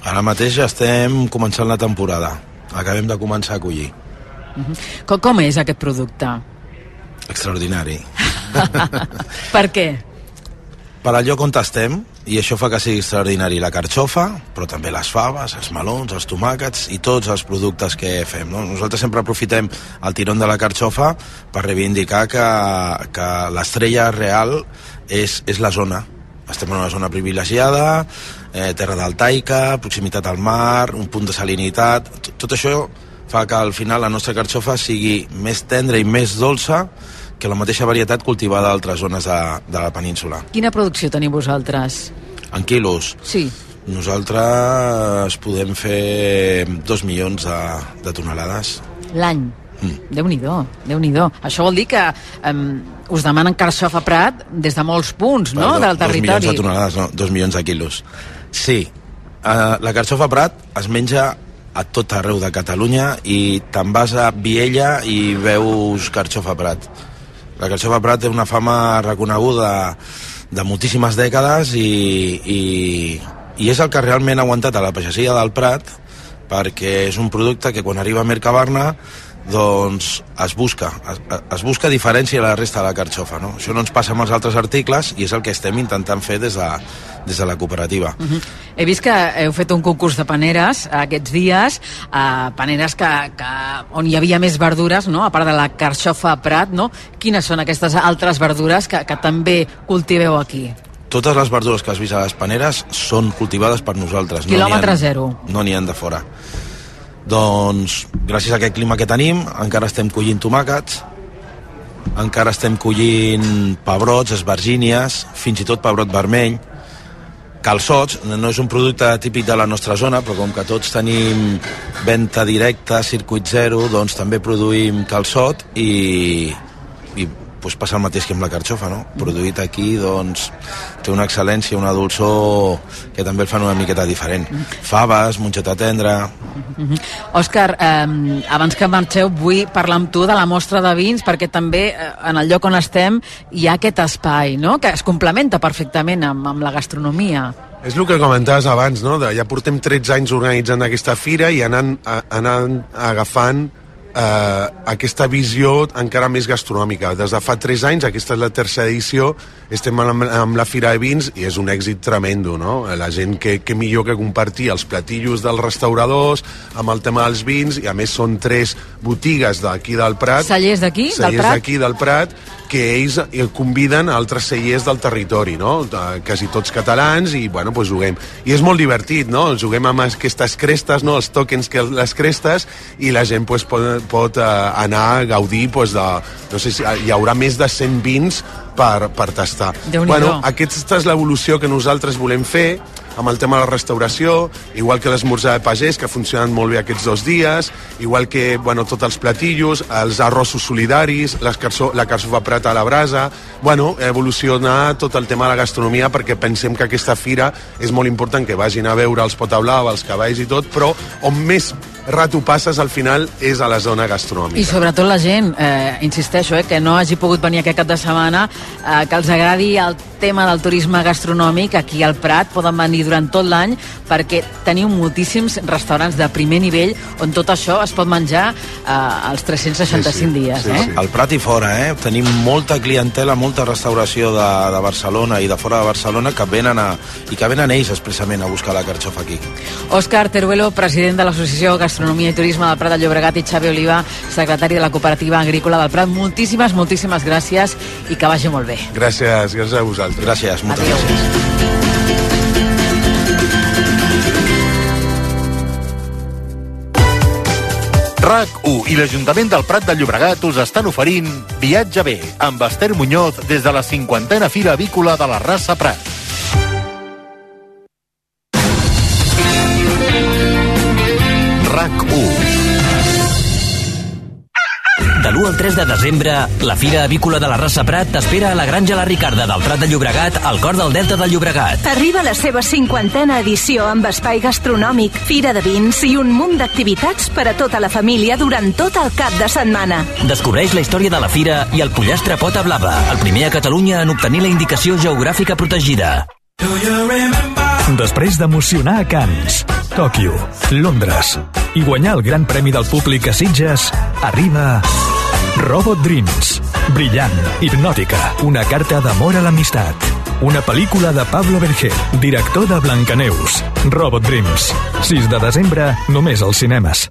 [SPEAKER 20] Ara mateix ja estem començant la temporada. Acabem de començar a collir.
[SPEAKER 8] Com, com és aquest producte?
[SPEAKER 20] Extraordinari. [LAUGHS]
[SPEAKER 8] Per què?
[SPEAKER 20] Per al lloc on estem, i això fa que sigui extraordinari la carxofa, però també les faves, els melons, els tomàquets i tots els productes que fem. No? Nosaltres sempre aprofitem el tirón de la carxofa per reivindicar que, que l'estrella real és, és la zona. Estem en una zona privilegiada, eh, terra deltaica, proximitat al mar, un punt de salinitat... Tot, tot això fa que al final la nostra carxofa sigui més tendra i més dolça que la mateixa varietat cultivada a altres zones de, de la península.
[SPEAKER 8] Quina producció teniu vosaltres?
[SPEAKER 20] En quilos,
[SPEAKER 8] Sí.
[SPEAKER 20] nosaltres podem fer dos milions de, de tonelades
[SPEAKER 8] L'any. Déu-n'hi-do, déu nhi déu Això vol dir que um, us demanen carxofa Prat des de molts punts, no?,
[SPEAKER 20] Perdó,
[SPEAKER 8] del
[SPEAKER 20] Dos milions
[SPEAKER 8] territori.
[SPEAKER 20] de tonelades, no, dos milions de quilos. Sí, uh, la carxofa Prat es menja a tot arreu de Catalunya i te'n vas a Viella i veus carxofa Prat. La carxofa Prat té una fama reconeguda de moltíssimes dècades i, i, i és el que realment ha aguantat a la pagesia del Prat perquè és un producte que quan arriba a Mercabarna doncs es busca, es, es busca diferència a la resta de la carxofa. No? Això no ens passa amb els altres articles i és el que estem intentant fer des de, des de la cooperativa.
[SPEAKER 8] Uh -huh. He vist que heu fet un concurs de paneres aquests dies, uh, paneres que, que, on hi havia més verdures, no? a part de la carxofa Prat, no? Quines són aquestes altres verdures que, que també cultiveu aquí?
[SPEAKER 20] Totes les verdures que has vist a les paneres són cultivades per nosaltres.
[SPEAKER 8] Quilòmetre
[SPEAKER 20] ha-
[SPEAKER 8] zero.
[SPEAKER 20] No n'hi han de fora. Doncs, gràcies a aquest clima que tenim, encara estem collint tomàquets, encara estem collint pebrots, esvergínies, fins i tot pebrot vermell, calçots, no és un producte típic de la nostra zona, però com que tots tenim venda directa, circuit zero, doncs també produïm calçot i, i doncs passa el mateix que amb la carxofa, no? Produït aquí, doncs, té una excel·lència, una dolçor que també el fan una miqueta diferent. Faves, mongeta tendra...
[SPEAKER 8] -huh. Òscar, eh, abans que marxeu vull parlar amb tu de la mostra de vins perquè també eh, en el lloc on estem hi ha aquest espai, no?, que es complementa perfectament amb, amb la gastronomia.
[SPEAKER 21] És el que comentaves abans, no? De, ja portem 13 anys organitzant aquesta fira i anant, a, anant agafant eh, aquesta visió encara més gastronòmica. Des de fa 3 anys, aquesta és la tercera edició, estem amb, amb la Fira de Vins i és un èxit tremendo, no? La gent que, que millor que compartir els platillos dels restauradors amb el tema dels vins i a més són tres botigues d'aquí del Prat
[SPEAKER 8] Cellers d'aquí, del Prat?
[SPEAKER 21] d'aquí del Prat que ells eh, conviden a altres cellers del territori, no? De- quasi tots catalans i, bueno, doncs juguem. I és molt divertit, no? Juguem amb aquestes crestes, no? Els tokens que les crestes i la gent pues, pot, pot uh, anar a gaudir pues, de... No sé si hi haurà més de 100 vins per, per tastar. Bueno, aquesta és l'evolució que nosaltres volem fer amb el tema de la restauració, igual que l'esmorzar de pagès, que ha funcionat molt bé aquests dos dies, igual que bueno, tots els platillos, els arrossos solidaris, les carso la carçofa prata a la brasa... Bueno, evolucionar tot el tema de la gastronomia perquè pensem que aquesta fira és molt important que vagin a veure els potablau, els cavalls i tot, però on més rato passes al final és a la zona gastronòmica.
[SPEAKER 8] I sobretot la gent, eh, insisteixo, eh, que no hagi pogut venir aquest cap de setmana, eh, que els agradi el tema del turisme gastronòmic aquí al Prat, poden venir durant tot l'any perquè teniu moltíssims restaurants de primer nivell on tot això es pot menjar eh, els 365 dies. eh?
[SPEAKER 20] Al Prat i fora, eh? Tenim molta clientela, molta restauració de, de Barcelona i de fora de Barcelona que venen a, i que venen ells expressament a buscar la carxofa aquí.
[SPEAKER 8] Òscar Teruelo, president de l'Associació Gastronomia i Turisme del Prat de Llobregat i Xavi Oliva, secretari de la Cooperativa Agrícola del Prat. Moltíssimes, moltíssimes gràcies i que vagi molt bé.
[SPEAKER 21] Gràcies, gràcies a vosaltres.
[SPEAKER 20] Gràcies, moltes gràcies.
[SPEAKER 5] RAC1 i l'Ajuntament del Prat de Llobregat us estan oferint Viatge bé amb Esther Muñoz des de la cinquantena Fira Avícola de la Rassa Prat. 23
[SPEAKER 14] de desembre, la Fira Avícola de la Rassa Prat t'espera a la Granja La Ricarda del Prat de Llobregat, al cor del Delta del Llobregat.
[SPEAKER 15] Arriba la seva cinquantena edició amb espai gastronòmic, fira de vins i un munt d'activitats per a tota la família durant tot el cap de setmana.
[SPEAKER 14] Descobreix la història de la fira i el pollastre pota blava, el primer a Catalunya en obtenir la indicació geogràfica protegida.
[SPEAKER 22] Després d'emocionar a Cannes, Tòquio, Londres i guanyar el Gran Premi del Públic a Sitges, arriba Robot Dreams. Brillant, hipnòtica, una carta d'amor a l'amistat. Una pel·lícula de Pablo Berger, director de Blancaneus. Robot Dreams. 6 de desembre, només als cinemes.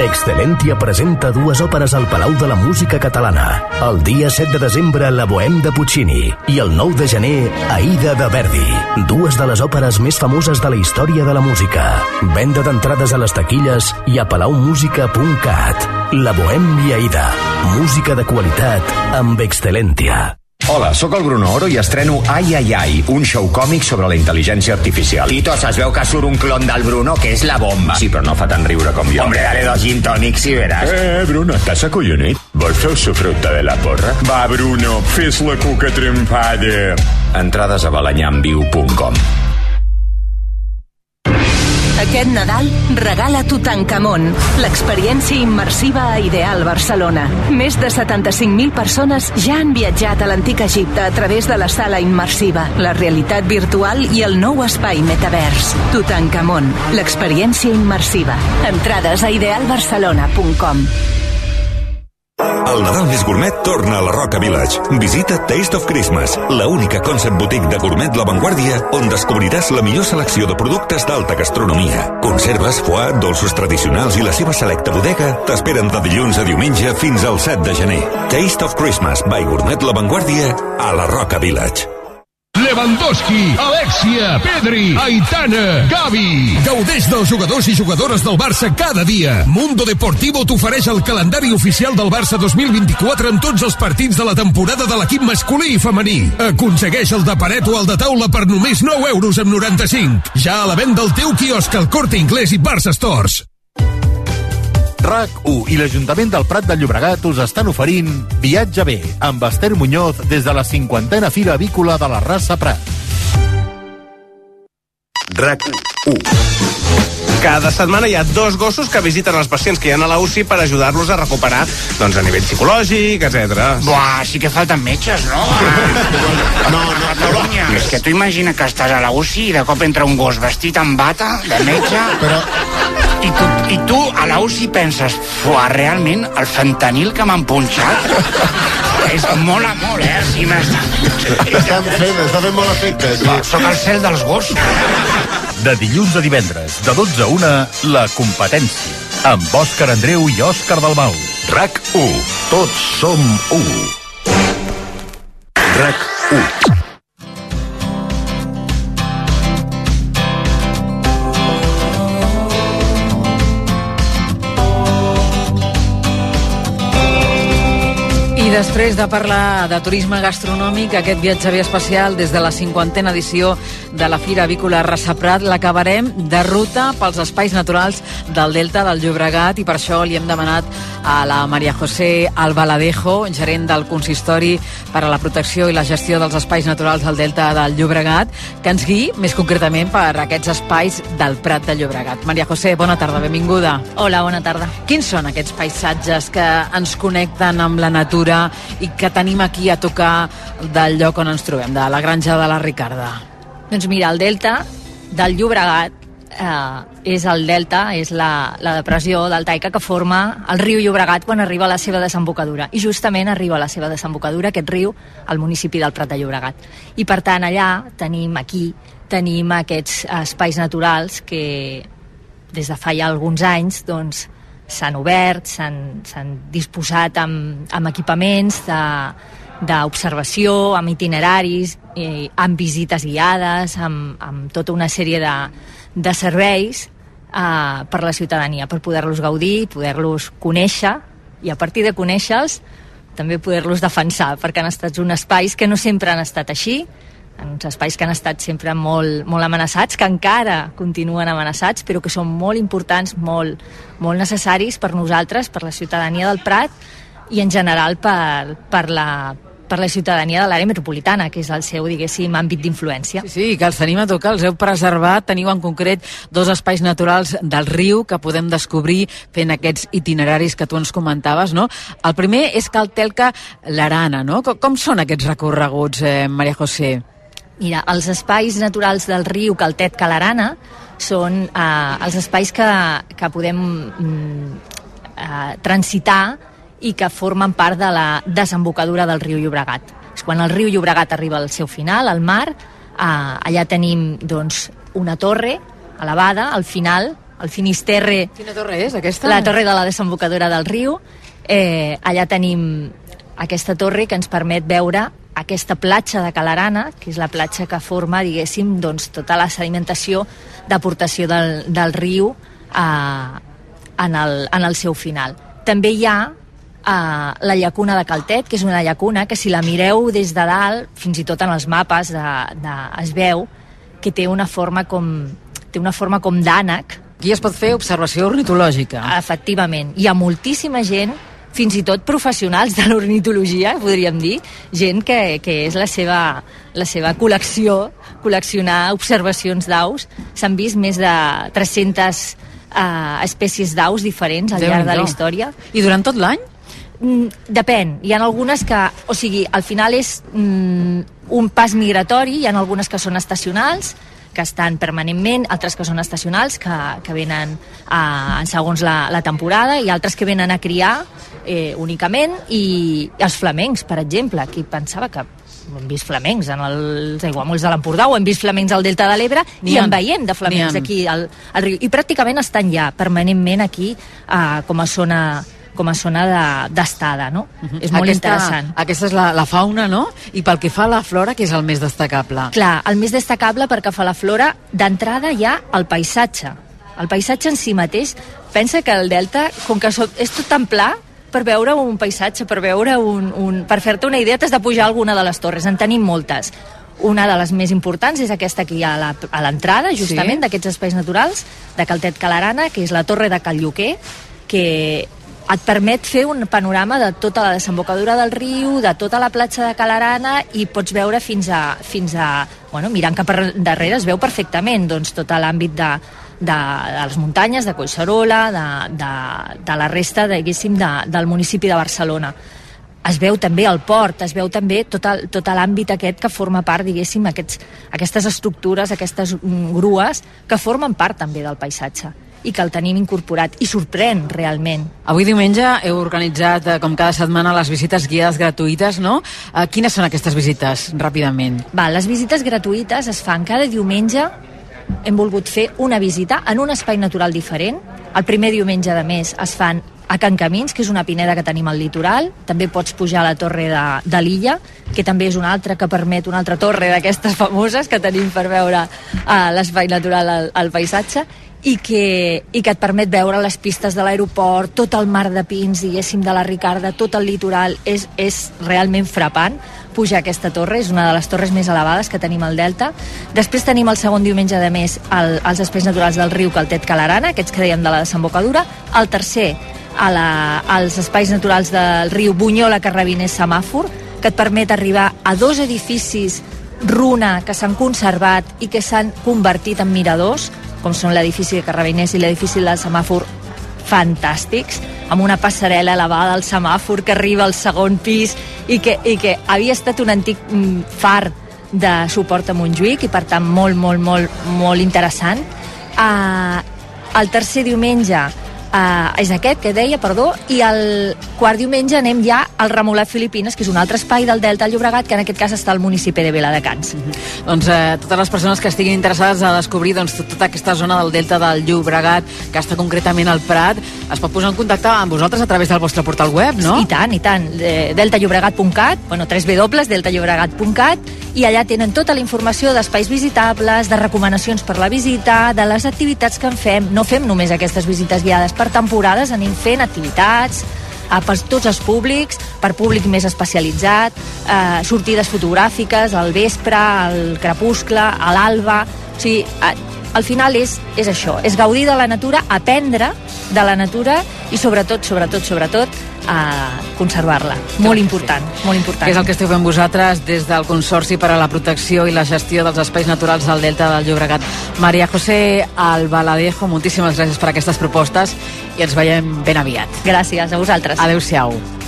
[SPEAKER 23] Excelentia presenta dues òperes al Palau de la Música Catalana. El dia 7 de desembre, La Bohème de Puccini i el 9 de gener, Aida de Verdi. Dues de les òperes més famoses de la història de la música. Venda d'entrades a les taquilles i a palaumusica.cat. La Bohème i Aida. Música de qualitat amb Excelentia.
[SPEAKER 7] Hola, sóc el Bruno Oro i estreno Ai Ai Ai, un show còmic sobre la intel·ligència artificial.
[SPEAKER 24] Tito, es veu que surt un clon del Bruno, que és la bomba.
[SPEAKER 7] Sí, però no fa tant riure com jo.
[SPEAKER 24] Hombre, dale dos gin tònics i veràs.
[SPEAKER 18] Eh, Bruno, estàs acollonit? Vols fer el sofruta de la porra? Va, Bruno, fes la cuca trempada.
[SPEAKER 7] Entrades a balanyamviu.com
[SPEAKER 15] Aquest Nadal regala Tutankamon, l'experiència immersiva a Ideal Barcelona. Més de 75.000 persones ja han viatjat a l'antic Egipte a través de la sala immersiva, la realitat virtual i el nou espai metavers. Tutankamon, l'experiència immersiva. Entrades a idealbarcelona.com
[SPEAKER 17] El Nadal més gourmet torna a la Roca Village. Visita Taste of Christmas, la única concept boutique de gourmet La Vanguardia on descobriràs la millor selecció de productes d'alta gastronomia. Conserves, foie, dolços tradicionals i la seva selecta bodega t'esperen de dilluns a diumenge fins al 7 de gener. Taste of Christmas by Gourmet La Vanguardia a la Roca Village.
[SPEAKER 6] Lewandowski, Alexia, Pedri, Aitana, Gavi. Gaudeix dels jugadors i jugadores del Barça cada dia. Mundo Deportivo t'ofereix el calendari oficial del Barça 2024 amb tots els partits de la temporada de l'equip masculí i femení. Aconsegueix el de paret o el de taula per només 9 euros amb 95. Ja a la venda al teu quiosc al Corte Inglés i Barça Stores.
[SPEAKER 5] RAC1 i l'Ajuntament del Prat de Llobregat us estan oferint Viatge bé amb Esther Muñoz des de la cinquantena Fira Avícola de la raça Prat.
[SPEAKER 25] RAC1 cada setmana hi ha dos gossos que visiten els pacients que hi ha a la UCI per ajudar-los a recuperar doncs, a nivell psicològic, etc.
[SPEAKER 26] Buah, sí que falten metges, no? No, no, Catalunya. És que tu imagina que estàs a la UCI i de cop entra un gos vestit amb bata de metge... Però... I tu, I tu a la UCI penses, fuà, realment, el fentanil que m'han punxat és molt a molt, eh? Sí, m'està...
[SPEAKER 27] Estan fent, està fent molt efecte. Sí.
[SPEAKER 26] Soc el cel dels gossos.
[SPEAKER 5] De dilluns a divendres, de 12 a 1, La Competència. Amb Òscar Andreu i Òscar Dalmau. RAC 1. Tots som 1.
[SPEAKER 17] RAC 1
[SPEAKER 8] després de parlar de turisme gastronòmic, aquest viatge especial des de la cinquantena edició de la Fira Avícola Rassa Prat l'acabarem de ruta pels espais naturals del Delta del Llobregat i per això li hem demanat a la Maria José Albaladejo, gerent del Consistori per a la protecció i la gestió dels espais naturals del Delta del Llobregat, que ens guiï més concretament per aquests espais del Prat de Llobregat. Maria José, bona tarda, benvinguda.
[SPEAKER 10] Hola, bona tarda.
[SPEAKER 8] Quins són aquests paisatges que ens connecten amb la natura i que tenim aquí a tocar del lloc on ens trobem, de la granja de la Ricarda?
[SPEAKER 10] Doncs mira, el delta del Llobregat eh, és el delta, és la, la depressió deltaica que forma el riu Llobregat quan arriba a la seva desembocadura. I justament arriba a la seva desembocadura aquest riu al municipi del Prat de Llobregat. I per tant allà tenim aquí tenim aquests espais naturals que des de fa ja alguns anys doncs, s'han obert, s'han disposat amb, amb equipaments de, d'observació, amb itineraris, eh, amb visites guiades, amb, amb tota una sèrie de, de serveis eh, per la ciutadania, per poder-los gaudir, poder-los conèixer i a partir de conèixer-los també poder-los defensar, perquè han estat uns espais que no sempre han estat així, uns espais que han estat sempre molt, molt amenaçats, que encara continuen amenaçats, però que són molt importants, molt, molt necessaris per nosaltres, per la ciutadania del Prat i en general per, per la, per la ciutadania de l'àrea metropolitana, que és el seu, diguéssim, àmbit d'influència.
[SPEAKER 8] Sí, sí, que els tenim a tocar, els heu preservat, teniu en concret dos espais naturals del riu que podem descobrir fent aquests itineraris que tu ens comentaves, no? El primer és Caltelca l'Arana, no? Com, com són aquests recorreguts, eh, Maria José?
[SPEAKER 10] Mira, els espais naturals del riu Caltet Calarana són eh, els espais que, que podem mm, eh, transitar i que formen part de la desembocadura del riu Llobregat. És quan el riu Llobregat arriba al seu final, al mar, eh, allà tenim doncs, una torre elevada, al final, al Finisterre...
[SPEAKER 8] Quina torre és, aquesta?
[SPEAKER 10] La torre de la desembocadura del riu. Eh, allà tenim aquesta torre que ens permet veure aquesta platja de Calarana, que és la platja que forma, diguéssim, doncs, tota la sedimentació d'aportació del, del riu eh, en, el, en el seu final. També hi ha a la llacuna de Caltet, que és una llacuna que si la mireu des de dalt, fins i tot en els mapes de, de, es veu que té una forma com té una forma com d'ànec.
[SPEAKER 8] Aquí es pot fer observació ornitològica.
[SPEAKER 10] Efectivament. Hi ha moltíssima gent fins i tot professionals de l'ornitologia, podríem dir, gent que, que és la seva, la seva col·lecció, col·leccionar observacions d'aus. S'han vist més de 300 eh, espècies d'aus diferents al llarg de la història.
[SPEAKER 8] I durant tot l'any?
[SPEAKER 10] Mm, depèn. Hi ha algunes que... O sigui, al final és mm, un pas migratori, hi ha algunes que són estacionals, que estan permanentment, altres que són estacionals, que, que venen a, segons la, la temporada, i altres que venen a criar eh, únicament, i els flamencs, per exemple, qui pensava que hem vist flamencs en els aiguamolls de l'Empordà o hem vist flamencs al Delta de l'Ebre i en veiem de flamencs aquí al, al riu. I pràcticament estan ja permanentment aquí eh, com a zona com a zona d'estada, de, no? Uh -huh. És molt aquesta, interessant.
[SPEAKER 8] Aquesta és la, la fauna, no? I pel que fa a la flora, que és el més destacable?
[SPEAKER 10] Clar, el més destacable perquè fa la flora, d'entrada hi ha el paisatge. El paisatge en si mateix, pensa que el delta, com que és tot tan pla, per veure un paisatge, per veure un... un per fer-te una idea, t'has de pujar alguna de les torres. En tenim moltes. Una de les més importants és aquesta aquí a l'entrada, justament, sí. d'aquests espais naturals, de Caltet Calarana, que és la Torre de Calluquer, que et permet fer un panorama de tota la desembocadura del riu, de tota la platja de Calarana i pots veure fins a, fins a bueno, mirant cap darrere es veu perfectament doncs, tot l'àmbit de, de, de les muntanyes, de Collserola, de, de, de la resta, diguéssim, de, del municipi de Barcelona. Es veu també el port, es veu també tot, tot l'àmbit aquest que forma part, diguéssim, aquests, aquestes estructures, aquestes mm, grues, que formen part també del paisatge i que el tenim incorporat i sorprèn realment.
[SPEAKER 8] Avui diumenge heu organitzat, eh, com cada setmana, les visites guiades gratuïtes, no? Eh, quines són aquestes visites, ràpidament?
[SPEAKER 10] Va, les visites gratuïtes es fan cada diumenge hem volgut fer una visita en un espai natural diferent. El primer diumenge de mes es fan a Can Camins, que és una pineda que tenim al litoral. També pots pujar a la torre de, de l'illa, que també és una altra que permet una altra torre d'aquestes famoses que tenim per veure uh, l'espai natural al, al paisatge i que, i que et permet veure les pistes de l'aeroport, tot el mar de pins, diguéssim, de la Ricarda, tot el litoral, és, és realment frapant pujar aquesta torre, és una de les torres més elevades que tenim al Delta. Després tenim el segon diumenge de mes el, els espais naturals del riu Caltet Calarana, aquests que dèiem de la desembocadura. El tercer, a la, als espais naturals del riu Bunyola, Carrabiners, Samàfor, que et permet arribar a dos edificis runa que s'han conservat i que s'han convertit en miradors, com són l'edifici de Carrabiners i l'edifici del semàfor, fantàstics, amb una passarel·la elevada al semàfor que arriba al segon pis i que, i que havia estat un antic mm, far de suport a Montjuïc i per tant molt, molt, molt, molt interessant. Uh, el tercer diumenge Uh, és aquest que deia, perdó, i el quart diumenge anem ja al Remolat Filipines, que és un altre espai del Delta del Llobregat, que en aquest cas està al municipi de Viladecans. Mm
[SPEAKER 8] -hmm. Doncs eh, totes les persones que estiguin interessades a descobrir doncs, tota aquesta zona del Delta del Llobregat, que està concretament al Prat, es pot posar en contacte amb vosaltres a través del vostre portal web, no?
[SPEAKER 10] I tant, i tant. Eh, deltallobregat.cat, bueno, www.deltallobregat.cat, i allà tenen tota la informació d'espais visitables, de recomanacions per la visita, de les activitats que en fem. No fem només aquestes visites guiades per temporades, anem fent activitats, eh, per tots els públics, per públic més especialitzat, eh, sortides fotogràfiques al vespre, al crepuscle, a l'alba... O sigui, eh, al final és, és això, és gaudir de la natura, aprendre de la natura i sobretot, sobretot, sobretot, a conservar-la. Molt important, molt important.
[SPEAKER 8] Que és el que esteu fent vosaltres des del Consorci per a la Protecció i la Gestió dels Espais Naturals del Delta del Llobregat. Maria José Albaladejo, moltíssimes gràcies per aquestes propostes i ens veiem ben aviat.
[SPEAKER 10] Gràcies a vosaltres.
[SPEAKER 8] Adéu-siau.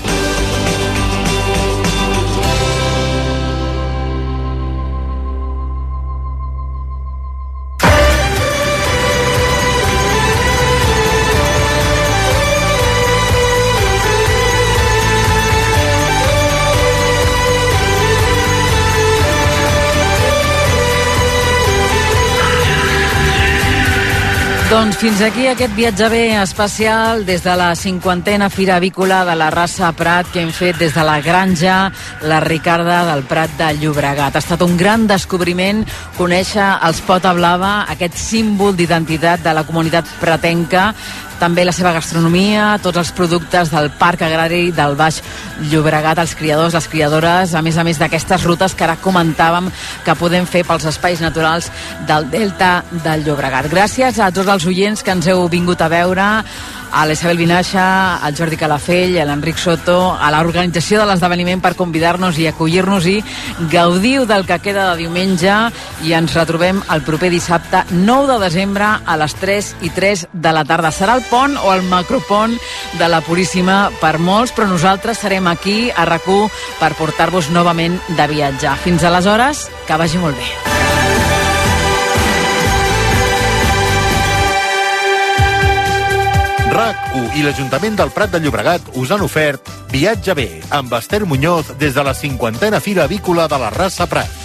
[SPEAKER 8] Doncs fins aquí aquest viatge bé especial des de la cinquantena Fira Avícola de la raça Prat que hem fet des de la granja La Ricarda del Prat de Llobregat. Ha estat un gran descobriment conèixer els Pota Blava, aquest símbol d'identitat de la comunitat pratenca també la seva gastronomia, tots els productes del Parc Agrari del Baix Llobregat, els criadors, les criadores, a més a més d'aquestes rutes que ara comentàvem que podem fer pels espais naturals del Delta del Llobregat. Gràcies a tots els oients que ens heu vingut a veure, a l'Isabel Vinaixa, al Jordi Calafell, a l'Enric Soto, a l'organització de l'esdeveniment per convidar-nos i acollir-nos-hi. Gaudiu del que queda de diumenge i ens retrobem el proper dissabte 9 de desembre a les 3 i 3 de la tarda. Serà el pont o el macropont de la Puríssima per molts, però nosaltres serem aquí a rac per portar-vos novament de viatjar. Fins aleshores, que vagi molt bé.
[SPEAKER 5] RAC1 i l'Ajuntament del Prat de Llobregat us han ofert Viatge bé amb Esther Muñoz des de la cinquantena Fira Avícola de la Rassa Prat.